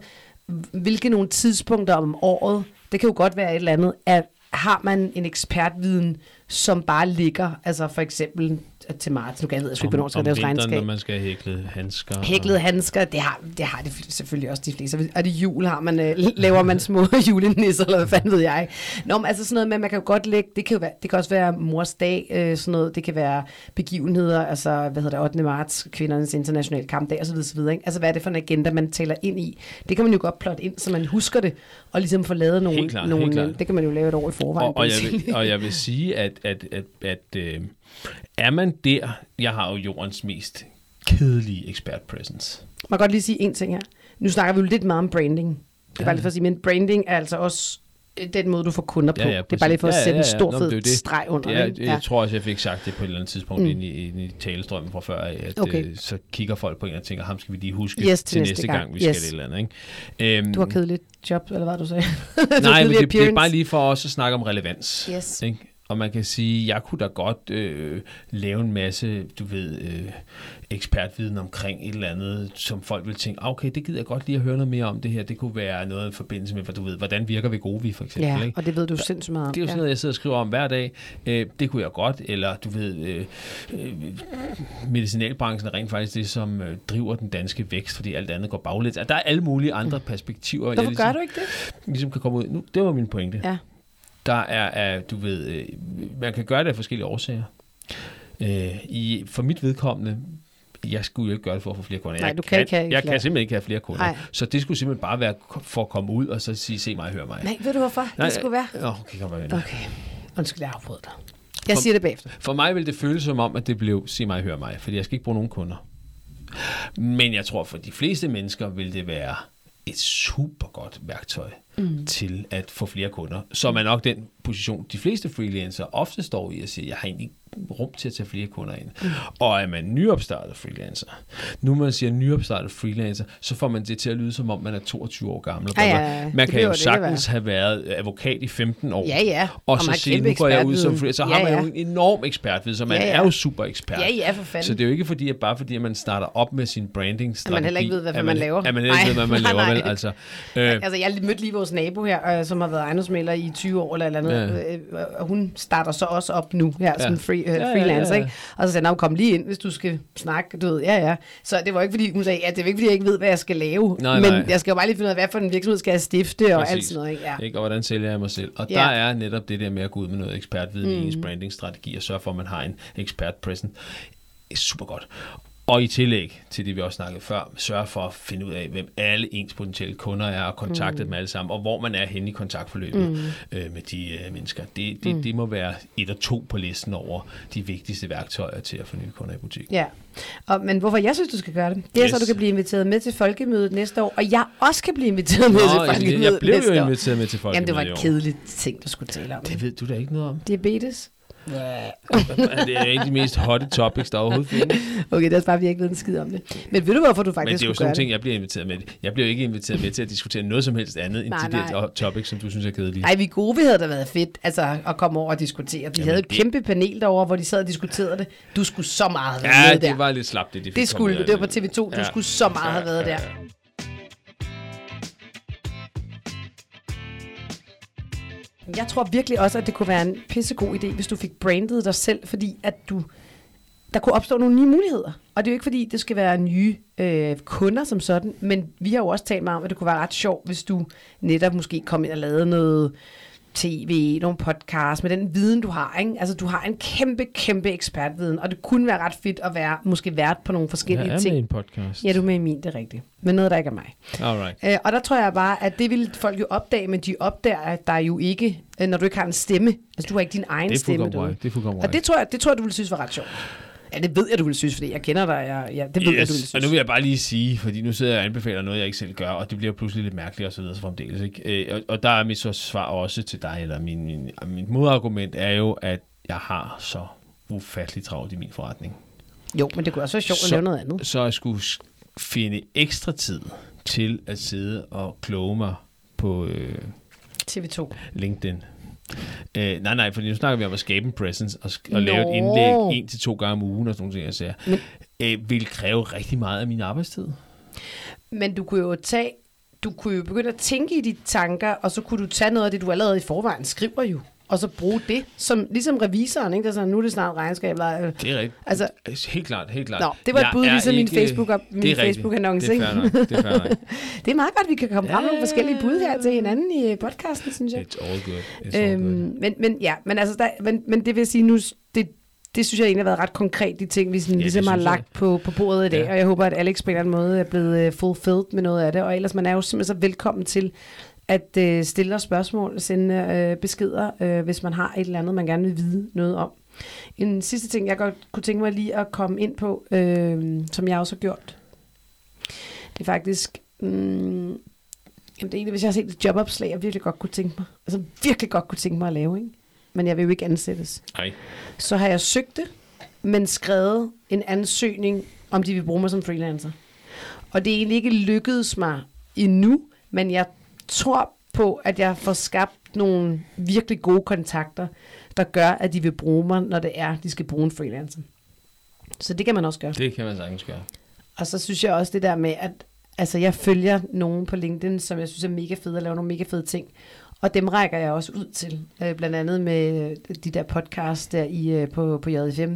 [SPEAKER 1] hvilke nogle tidspunkter om året, det kan jo godt være et eller andet, at har man en ekspertviden, som bare ligger, altså for eksempel til marts, nu kan jeg ved, jeg ikke, hvornår skal laves regnskab.
[SPEAKER 2] når man skal hækle handsker. og-
[SPEAKER 1] Hæklede handsker, det har, det har det selvfølgelig også de fleste. Er det jul, har man, øh, laver man små *laughs* julenisser, eller hvad fanden ved jeg. Nå, men altså sådan noget med, man kan jo godt lægge, det kan, jo være, det kan også være mors dag, øh, sådan noget, det kan være begivenheder, altså, hvad hedder det, 8. marts, kvindernes internationale kampdag, osv. osv. Ikke? Altså, hvad er det for en agenda, man taler ind i? Det kan man jo godt plotte ind, så man husker det, og ligesom få lavet nogle,
[SPEAKER 2] Helt klart,
[SPEAKER 1] nogle
[SPEAKER 2] helt klart.
[SPEAKER 1] det kan man jo lave et år i forvejen.
[SPEAKER 2] Og, og, jeg vil, og jeg vil *laughs* sige, at, at, at, at øh, er man der, jeg har jo jordens mest kedelige expert presence.
[SPEAKER 1] Man kan godt lige sige en ting her. Nu snakker vi jo lidt meget om branding. Det er bare lige for at sige, men branding er altså også øh, den måde, du får kunder på.
[SPEAKER 2] Ja, ja,
[SPEAKER 1] det er bare lige for at sætte
[SPEAKER 2] Ja,
[SPEAKER 1] en
[SPEAKER 2] ja, ja.
[SPEAKER 1] stor
[SPEAKER 2] Nå, men
[SPEAKER 1] fed
[SPEAKER 2] det det.
[SPEAKER 1] streg under.
[SPEAKER 2] Det er,
[SPEAKER 1] ikke?
[SPEAKER 2] jeg tror også, jeg fik sagt det på et eller andet tidspunkt mm. ind, i, ind i talestrømmen fra før, at
[SPEAKER 1] Okay.
[SPEAKER 2] øh, så kigger folk på en og tænker, ham skal vi lige huske
[SPEAKER 1] Yes,
[SPEAKER 2] til, næste gang, gang vi
[SPEAKER 1] Yes.
[SPEAKER 2] skal et eller andet. Ikke? Øhm,
[SPEAKER 1] Du har kedeligt job, eller hvad du sagde? *laughs*
[SPEAKER 2] Nej, men det, det er bare lige for os at snakke om relevans.
[SPEAKER 1] Yes.
[SPEAKER 2] Ikke? Og man kan sige, jeg kunne da godt øh, lave en masse, du ved, øh, ekspertviden omkring et eller andet, som folk vil tænke, "Ah, okay, det gider jeg godt lige at høre noget mere om det her. Det kunne være noget i forbindelse med, for du ved, hvordan virker Vegovi for eksempel.
[SPEAKER 1] Ja,
[SPEAKER 2] ikke?
[SPEAKER 1] og det ved du sindssygt meget om.
[SPEAKER 2] Det er jo sådan noget, jeg sidder og skriver om hver dag. Øh, det kunne jeg godt, eller du ved, øh, øh, medicinalbranchen er rent faktisk det, som øh, driver den danske vækst, fordi alt andet går baglæns. Altså, Der er alle mulige andre perspektiver. jeg
[SPEAKER 1] Hvorfor
[SPEAKER 2] ligesom,
[SPEAKER 1] gør du ikke det?
[SPEAKER 2] Ligesom kan komme ud. Nu, det var min pointe.
[SPEAKER 1] Ja.
[SPEAKER 2] Der er, du ved, øh, man kan gøre det af forskellige årsager. Øh, i, for mit vedkommende, jeg skulle jo ikke gøre det for at få flere kunder.
[SPEAKER 1] Nej,
[SPEAKER 2] jeg
[SPEAKER 1] du kan ikke have
[SPEAKER 2] jeg
[SPEAKER 1] flere.
[SPEAKER 2] kan simpelthen ikke have flere kunder.
[SPEAKER 1] Nej.
[SPEAKER 2] Så det skulle simpelthen bare være for at komme ud og så sige, se mig, hør mig.
[SPEAKER 1] Nej, ved du hvorfor? det skulle være?
[SPEAKER 2] Okay, kom med.
[SPEAKER 1] Okay. Undskyld, jeg afbrød dig. Jeg siger det bagefter.
[SPEAKER 2] For mig vil det føles som om, at det blev, sig mig, hør mig, fordi jeg skal ikke bruge nogen kunder. Men jeg tror, for de fleste mennesker vil det være et super godt værktøj mm. til at få flere kunder. Så er nok den position, de fleste freelancer ofte står i at sige, jeg har egentlig rum til at tage flere kunder ind. Mm. Og er man nyopstartet freelancer, nu man siger nyopstartet freelancer, så får man det til at lyde som om, man er 22 år gammel.
[SPEAKER 1] Ja, ja, ja.
[SPEAKER 2] Man
[SPEAKER 1] Det
[SPEAKER 2] kan jo
[SPEAKER 1] det
[SPEAKER 2] sagtens have været advokat i 15 år.
[SPEAKER 1] Ja, ja.
[SPEAKER 2] Og,
[SPEAKER 1] Og
[SPEAKER 2] så
[SPEAKER 1] man
[SPEAKER 2] sige, nu går jeg ud som freelancer. Så
[SPEAKER 1] Ja,
[SPEAKER 2] har man
[SPEAKER 1] ja.
[SPEAKER 2] jo en enorm ekspertviden, så man
[SPEAKER 1] Ja, ja.
[SPEAKER 2] er jo super ekspert.
[SPEAKER 1] Ja, ja, for fanden.
[SPEAKER 2] Så det er jo ikke fordi, at bare fordi, at man starter op med sin branding
[SPEAKER 1] At man heller ikke ved, hvad
[SPEAKER 2] at
[SPEAKER 1] man laver.
[SPEAKER 2] At man heller ikke ved, hvad man *laughs*
[SPEAKER 1] Nej,
[SPEAKER 2] laver,
[SPEAKER 1] nej.
[SPEAKER 2] vel? Altså, øh,
[SPEAKER 1] Altså, jeg har mødt lige vores nabo her, øh, som har været ejendomsmælder i 20 år eller eller andet.
[SPEAKER 2] Ja.
[SPEAKER 1] Øh, og hun starter så også op nu her
[SPEAKER 2] Ja.
[SPEAKER 1] som free, øh,
[SPEAKER 2] Ja, ja,
[SPEAKER 1] freelancer,
[SPEAKER 2] ja, ja.
[SPEAKER 1] ikke? Og så sagde hun, kom lige ind, hvis du skal snakke. Du ved, ja, ja. Så det var ikke, fordi hun sagde, ja, det er ikke, fordi jeg ikke ved, hvad jeg skal lave.
[SPEAKER 2] Nej,
[SPEAKER 1] men
[SPEAKER 2] nej.
[SPEAKER 1] jeg skal jo bare lige finde ud af, hvad for en virksomhed skal jeg stifte og alt
[SPEAKER 2] Præcis.
[SPEAKER 1] sådan noget. Ikke? Ja.
[SPEAKER 2] Ikke? Og hvordan sælger jeg mig selv? Og
[SPEAKER 1] Ja.
[SPEAKER 2] der er netop det der med at gå ud med noget ekspertviden mm. i ens
[SPEAKER 1] Mhm.
[SPEAKER 2] brandingstrategi og sørge for, at man har en ekspert present. Er super godt. Og i tillæg til det, vi også snakkede før, sørge for at finde ud af, hvem alle ens potentielle kunder er, og kontakte mm. dem alle sammen, og hvor man er henne i kontaktforløbet mm. øh, med de øh, mennesker. Det, det, mm. det må være et og to på listen over de vigtigste værktøjer til at få nye kunder i butik.
[SPEAKER 1] Ja, og, men hvorfor jeg synes, du skal gøre det, det er
[SPEAKER 2] Yes.
[SPEAKER 1] så, du kan blive inviteret med til folkemødet næste år, og jeg også kan blive inviteret med
[SPEAKER 2] Nå,
[SPEAKER 1] til
[SPEAKER 2] jeg,
[SPEAKER 1] folkemødet
[SPEAKER 2] jeg blev
[SPEAKER 1] næste
[SPEAKER 2] jo
[SPEAKER 1] år.
[SPEAKER 2] inviteret med til folk.
[SPEAKER 1] Jamen, det var en kedelig ting, du skulle tale om.
[SPEAKER 2] Det ved du da ikke noget om.
[SPEAKER 1] Diabetes?
[SPEAKER 2] Det er ikke de mest hotte topics, der overhovedet findes.
[SPEAKER 1] Okay, det er bare, vi har ikke ved en skid om det. Men ved du, hvorfor du
[SPEAKER 2] Men
[SPEAKER 1] faktisk
[SPEAKER 2] det er jo sådan nogle ting, jeg bliver inviteret med. Jeg bliver jo ikke inviteret med til at diskutere noget som helst andet, end
[SPEAKER 1] Nej,
[SPEAKER 2] de der
[SPEAKER 1] nej.
[SPEAKER 2] topics, som du synes er kedelige.
[SPEAKER 1] Ej, vi gode, vi havde da været fedt altså, at komme over og diskutere. De
[SPEAKER 2] Jamen,
[SPEAKER 1] havde et
[SPEAKER 2] det-
[SPEAKER 1] kæmpe panel derovre, hvor de sad og diskuterede det. Du skulle så meget have været
[SPEAKER 2] Ja,
[SPEAKER 1] med der.
[SPEAKER 2] det var lidt slapt, det de fik
[SPEAKER 1] det skulle du. Det var på TV2. Du skulle så meget have været der. Jeg tror virkelig også, at det kunne være en pissegod idé, hvis du fik brandet dig selv, fordi at du der kunne opstå nogle nye muligheder. Og det er jo ikke fordi, det skal være nye øh, kunder som sådan, men vi har jo også talt meget om, at det kunne være ret sjovt, hvis du netop måske kom ind og lavede noget tv, nogle podcast med den viden, du har. Ikke? Altså, du har en kæmpe, kæmpe ekspertviden, og det kunne være ret fedt at være måske vært på nogle forskellige
[SPEAKER 2] Jeg er
[SPEAKER 1] ting.
[SPEAKER 2] med i en podcast.
[SPEAKER 1] Ja, du er med i min, det er rigtigt. Men noget, der ikke er mig.
[SPEAKER 2] Alright.
[SPEAKER 1] Øh, og der tror jeg bare, at det vil folk jo opdage, men de opdager, at der er jo ikke, øh, når du ikke har en stemme. Altså, du har ikke din egen
[SPEAKER 2] Det er
[SPEAKER 1] stemme. Du.
[SPEAKER 2] Det er fuldkommen
[SPEAKER 1] Og det tror, jeg, det tror jeg, du ville synes var ret sjovt. Ja, det ved jeg, du vil synes, fordi jeg kender dig. Jeg, ja, det ved jeg, du vil
[SPEAKER 2] Yes.
[SPEAKER 1] synes.
[SPEAKER 2] Og nu vil jeg bare lige sige, fordi nu sidder jeg og anbefaler noget, jeg ikke selv gør, og det bliver pludselig lidt mærkeligt og så videre så fremdeles. Ikke? Øh, og, og der er mit så svar også til dig, eller min, min, min modargument er jo, at jeg har så ufattelig travlt i min forretning.
[SPEAKER 1] Jo, men det kunne også være sjovt at
[SPEAKER 2] Så-
[SPEAKER 1] lave noget andet.
[SPEAKER 2] Så jeg skulle finde ekstra tid til at sidde og kloge mig på øh,
[SPEAKER 1] TV2.
[SPEAKER 2] LinkedIn. Øh, nej, nej, for nu snakker vi om at skabe en presence og, sk- og lave et indlæg en til to gange om ugen og sådan ting, jeg siger.
[SPEAKER 1] Men-
[SPEAKER 2] Øh, vil kræve rigtig meget af min arbejdstid.
[SPEAKER 1] Men du kunne jo tage, du kunne jo begynde at tænke i de tanker, og så kunne du tage noget af det, du allerede i forvejen skriver jo, og så bruge det, som ligesom revisoren, ikke? Der er sådan, nu er det snart regnskab. Eller,
[SPEAKER 2] Det er rigtigt.
[SPEAKER 1] Altså-
[SPEAKER 2] helt klart, helt klart.
[SPEAKER 1] Nå, det var et bud, ligesom min
[SPEAKER 2] ikke-
[SPEAKER 1] Facebook- min
[SPEAKER 2] det er rigtigt.
[SPEAKER 1] Facebook-annonce,
[SPEAKER 2] Det er nok. *laughs* Det er
[SPEAKER 1] meget godt, vi kan komme frem med nogle forskellige bud her til hinanden i øh, podcasten, synes jeg.
[SPEAKER 2] It's all good. It's all good.
[SPEAKER 1] Øhm, men, men ja, men, altså, der, men, men det vil sige nu, det, det synes jeg egentlig har været ret konkret, de ting, vi sådan,
[SPEAKER 2] Ja,
[SPEAKER 1] ligesom har
[SPEAKER 2] jeg.
[SPEAKER 1] lagt på, på bordet i dag,
[SPEAKER 2] Ja.
[SPEAKER 1] og jeg håber, at Alex på en eller anden måde er blevet uh, fulfilled med noget af det, og ellers man er jo simpelthen så velkommen til at uh, stille os spørgsmål, sende uh, beskeder, uh, hvis man har et eller andet, man gerne vil vide noget om. En sidste ting, jeg godt kunne tænke mig lige at komme ind på, øh, som jeg også har gjort, det er faktisk, mm, jamen det er egentlig, hvis jeg har set et jobopslag, jeg virkelig godt kunne tænke mig, altså virkelig godt kunne tænke mig at lave, ikke? men jeg vil jo ikke ansættes.
[SPEAKER 2] Nej.
[SPEAKER 1] Så har jeg søgt det, men skrevet en ansøgning, om de vil bruge mig som freelancer. Og det er egentlig ikke lykkedes mig endnu, men jeg tror på, at jeg får skabt nogle virkelig gode kontakter, der gør, at de vil bruge mig, når det er, de skal bruge en freelancer. Så det kan man også gøre.
[SPEAKER 2] Det kan man sagtens gøre.
[SPEAKER 1] Og så synes jeg også det der med, at altså, jeg følger nogen på LinkedIn, som jeg synes er mega fede at lave nogle mega fede ting. Og dem rækker jeg også ud til. Øh, blandt andet med de der podcasts der i, øh, på, på JFM,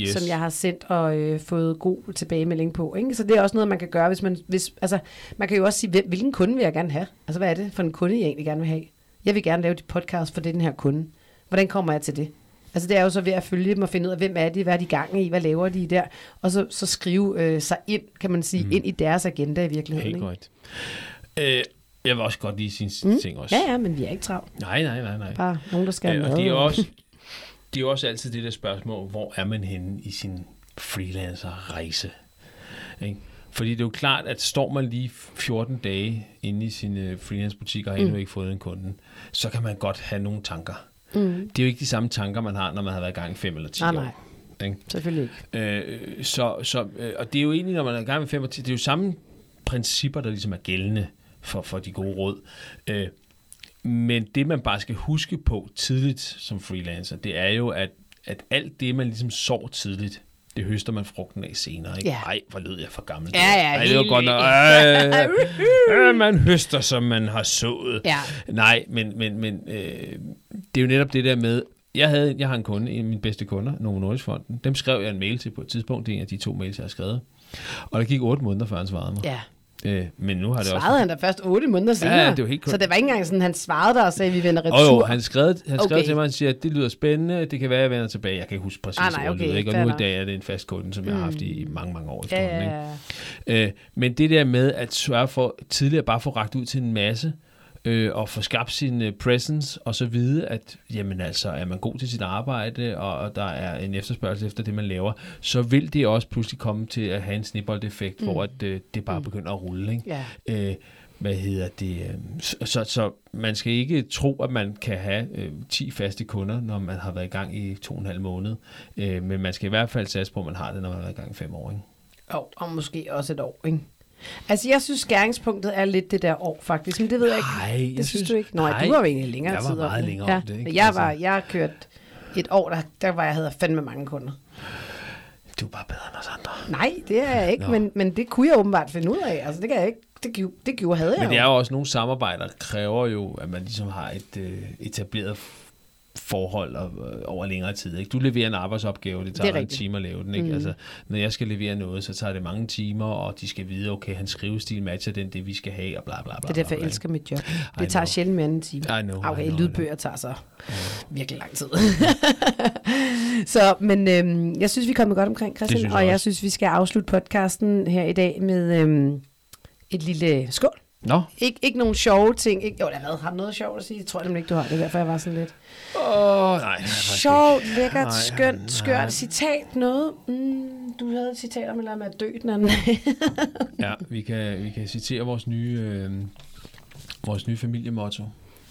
[SPEAKER 2] Yes.
[SPEAKER 1] som jeg har sendt og øh, fået god tilbagemelding på. Ikke? Så det er også noget, man kan gøre, hvis man... Hvis, altså, man kan jo også sige, hvilken kunde vil jeg gerne have? Altså, hvad er det for en kunde, jeg egentlig gerne vil have? Jeg vil gerne lave de podcast for den her kunde. Hvordan kommer jeg til det? Altså det er jo så ved at følge dem og finde ud af, hvem er de, hvad er de gang i, hvad laver de der, og så, så skrive øh, sig ind, kan man sige, mm. ind i deres agenda i virkeligheden.
[SPEAKER 2] Helt
[SPEAKER 1] ikke?
[SPEAKER 2] korrekt. Øh, jeg vil også godt lige sige mm. ting også.
[SPEAKER 1] Ja, ja, men vi er ikke travlt.
[SPEAKER 2] Nej, nej, nej, nej.
[SPEAKER 1] Bare nogen, der skal have
[SPEAKER 2] og det er også, *laughs* det er også altid det der spørgsmål, hvor er man henne i sin freelancer-rejse? Ikke? Fordi det er jo klart, at står man lige 14 dage inde i sin øh, freelance-butik og har endnu
[SPEAKER 1] Mm.
[SPEAKER 2] ikke fået en kunde, så kan man godt have nogle tanker.
[SPEAKER 1] Mm.
[SPEAKER 2] Det er jo ikke de samme tanker, man har, når man har været i gang i 5 eller 10
[SPEAKER 1] Nej,
[SPEAKER 2] år.
[SPEAKER 1] nej.
[SPEAKER 2] Ikke?
[SPEAKER 1] Selvfølgelig ikke.
[SPEAKER 2] Øh, så, så, øh, og det er jo egentlig, når man er i gang med 5 og 10, det er jo samme principper, der ligesom er gældende for, for de gode råd. Øh, men det, man bare skal huske på tidligt som freelancer, det er jo, at, at alt det, man ligesom sår tidligt, det høster man frugten af senere. Ikke?
[SPEAKER 1] Ja.
[SPEAKER 2] Ej, hvor lød jeg for gammel.
[SPEAKER 1] Ja, ja,
[SPEAKER 2] Ej, det var godt nok. Øh, øh, man høster, som man har sået.
[SPEAKER 1] Ja.
[SPEAKER 2] Nej, men, men, men øh, det er jo netop det der med, jeg, havde, jeg har en kunde, en af mine bedste kunder, Novo Nordisk Fonden. Dem skrev jeg en mail til på et tidspunkt. Det er en af de to mails, jeg har skrevet. Og der gik otte måneder, før han svarede mig.
[SPEAKER 1] Ja.
[SPEAKER 2] Øh, men nu har det
[SPEAKER 1] Svarede
[SPEAKER 2] også...
[SPEAKER 1] han da først otte måneder senere?
[SPEAKER 2] Ja, det var helt
[SPEAKER 1] Så
[SPEAKER 2] korrekt.
[SPEAKER 1] det var ikke engang sådan, han svarede der og sagde, at vi vender retur.
[SPEAKER 2] Og jo, han skrev, han skrev
[SPEAKER 1] Okay.
[SPEAKER 2] til mig, han siger, at det lyder spændende, det kan være, at jeg vender tilbage. Jeg kan ikke huske præcis,
[SPEAKER 1] Ah, nej, okay,
[SPEAKER 2] lyder, ikke? Og nu i dag er det en fast kunde, som jeg har haft i mange, mange år
[SPEAKER 1] ja,
[SPEAKER 2] efterhånden.
[SPEAKER 1] ja,
[SPEAKER 2] ikke?
[SPEAKER 1] ja.
[SPEAKER 2] Øh, men det der med at sørge for tidligere bare få ragt ud til en masse, øh, og få skabt sin øh, presence, og så vide, at jamen altså, er man god til sit arbejde, og, og der er en efterspørgsel efter det, man laver, så vil det også pludselig komme til at have en snibboldeffekt, mm. hvor at, øh, det bare begynder at rulle. Ikke?
[SPEAKER 1] ja.
[SPEAKER 2] Øh, hvad hedder det? øh, Så, så, så man skal ikke tro, at man kan have øh, 10 faste kunder, når man har været i gang i to og en halv måned. Øh, men man skal i hvert fald satse på, at man har det, når man har været i gang i fem år. Ikke?
[SPEAKER 1] Og, og måske også et år, ikke? Altså, jeg synes, skæringspunktet er lidt det der år, faktisk. Men det ved jeg ikke.
[SPEAKER 2] Nej,
[SPEAKER 1] Det
[SPEAKER 2] jeg
[SPEAKER 1] synes, du ikke? Nå, nej, du var jo egentlig længere
[SPEAKER 2] jeg var
[SPEAKER 1] tid
[SPEAKER 2] meget længere
[SPEAKER 1] ja.
[SPEAKER 2] om det, ikke?
[SPEAKER 1] Jeg,
[SPEAKER 2] Altså-
[SPEAKER 1] var, jeg har kørt et år, der, der var jeg havde fandme mange kunder.
[SPEAKER 2] Du er bare bedre end os andre.
[SPEAKER 1] Nej, det er jeg ikke,
[SPEAKER 2] Nå.
[SPEAKER 1] men, men det kunne jeg åbenbart finde ud af. Altså, det kan jeg ikke. Det, gjorde- det gjorde havde jeg
[SPEAKER 2] Men det er
[SPEAKER 1] jo.
[SPEAKER 2] også nogle samarbejder, der kræver jo, at man ligesom har et øh, etableret forhold og, øh, over længere tid. Ikke? Du leverer en arbejdsopgave, det tager
[SPEAKER 1] Det
[SPEAKER 2] en time at lave den. Ikke? Mm. Altså, når jeg skal levere noget, så tager det mange timer, og de skal vide, okay, han skrivestil matcher den, det vi skal have, og bla bla bla.
[SPEAKER 1] Det er derfor, jeg elsker mit job.
[SPEAKER 2] I
[SPEAKER 1] Det tager
[SPEAKER 2] know.
[SPEAKER 1] sjældent mere end en time.
[SPEAKER 2] I know, I
[SPEAKER 1] Okay,
[SPEAKER 2] know, I
[SPEAKER 1] lydbøger tager så virkelig lang tid. *laughs* så, men øhm, jeg synes, vi er kommet godt omkring, Christian,
[SPEAKER 2] jeg
[SPEAKER 1] og jeg
[SPEAKER 2] også.
[SPEAKER 1] synes, vi skal afslutte podcasten her i dag med øhm, et lille skål.
[SPEAKER 2] Nå,
[SPEAKER 1] Ik- ikke nogen sjove ting. Ikke, jo, der har du noget sjovt at sige. Jeg tror nemlig ikke, du har det. er Derfor jeg var sådan lidt.
[SPEAKER 2] Åh, nej. det er faktisk
[SPEAKER 1] Sjovt,
[SPEAKER 2] ikke.
[SPEAKER 1] lækkert,
[SPEAKER 2] Nej,
[SPEAKER 1] skønt,
[SPEAKER 2] nej.
[SPEAKER 1] skørt citat. Noget. Mm, du havde et citat om, eller med at dø den anden.
[SPEAKER 2] Ja, vi kan, vi kan citere vores nye, øh, vores nye familiemotto.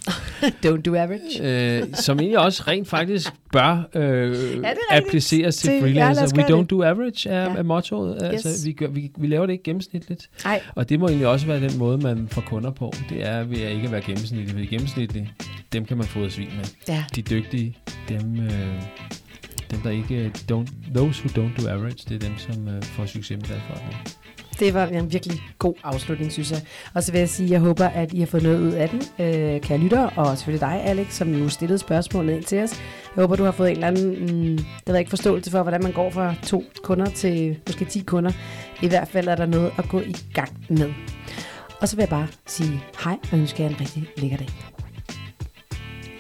[SPEAKER 2] *laughs*
[SPEAKER 1] Don't do average.
[SPEAKER 2] øh, som egentlig også rent faktisk bør øh,
[SPEAKER 1] rigtigt?
[SPEAKER 2] appliceres til,
[SPEAKER 1] Til- ja,
[SPEAKER 2] freelancers.
[SPEAKER 1] lad os
[SPEAKER 2] We don't
[SPEAKER 1] det.
[SPEAKER 2] do average er,
[SPEAKER 1] Ja.
[SPEAKER 2] er mottoet. Altså,
[SPEAKER 1] Yes.
[SPEAKER 2] vi, gør, vi, vi laver det ikke gennemsnitligt.
[SPEAKER 1] Nej,
[SPEAKER 2] Og det må egentlig også være den måde, man får kunder på. Det er ved at ikke at være gennemsnitlig. Fordi gennemsnitlig, dem kan man få svin med.
[SPEAKER 1] ja.
[SPEAKER 2] De dygtige, dem, øh, dem der ikke... Don't, those who don't do average, det er dem, som øh, får succes med deres forretning.
[SPEAKER 1] Det var en virkelig god afslutning, synes jeg. Og så vil jeg sige, at jeg håber, at I har fået noget ud af den, øh, kære lytter, og selvfølgelig dig, Alex, som nu stillede spørgsmålet ind til os. Jeg håber, du har fået en eller anden, mm, det ved jeg ikke, forståelse for, hvordan man går fra to kunder til måske 10 kunder. I hvert fald er der noget at gå i gang med. Og så vil jeg bare sige hej, og ønske jer en rigtig lækker dag.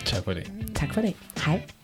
[SPEAKER 2] Tak for det.
[SPEAKER 1] Tak for det. Hej.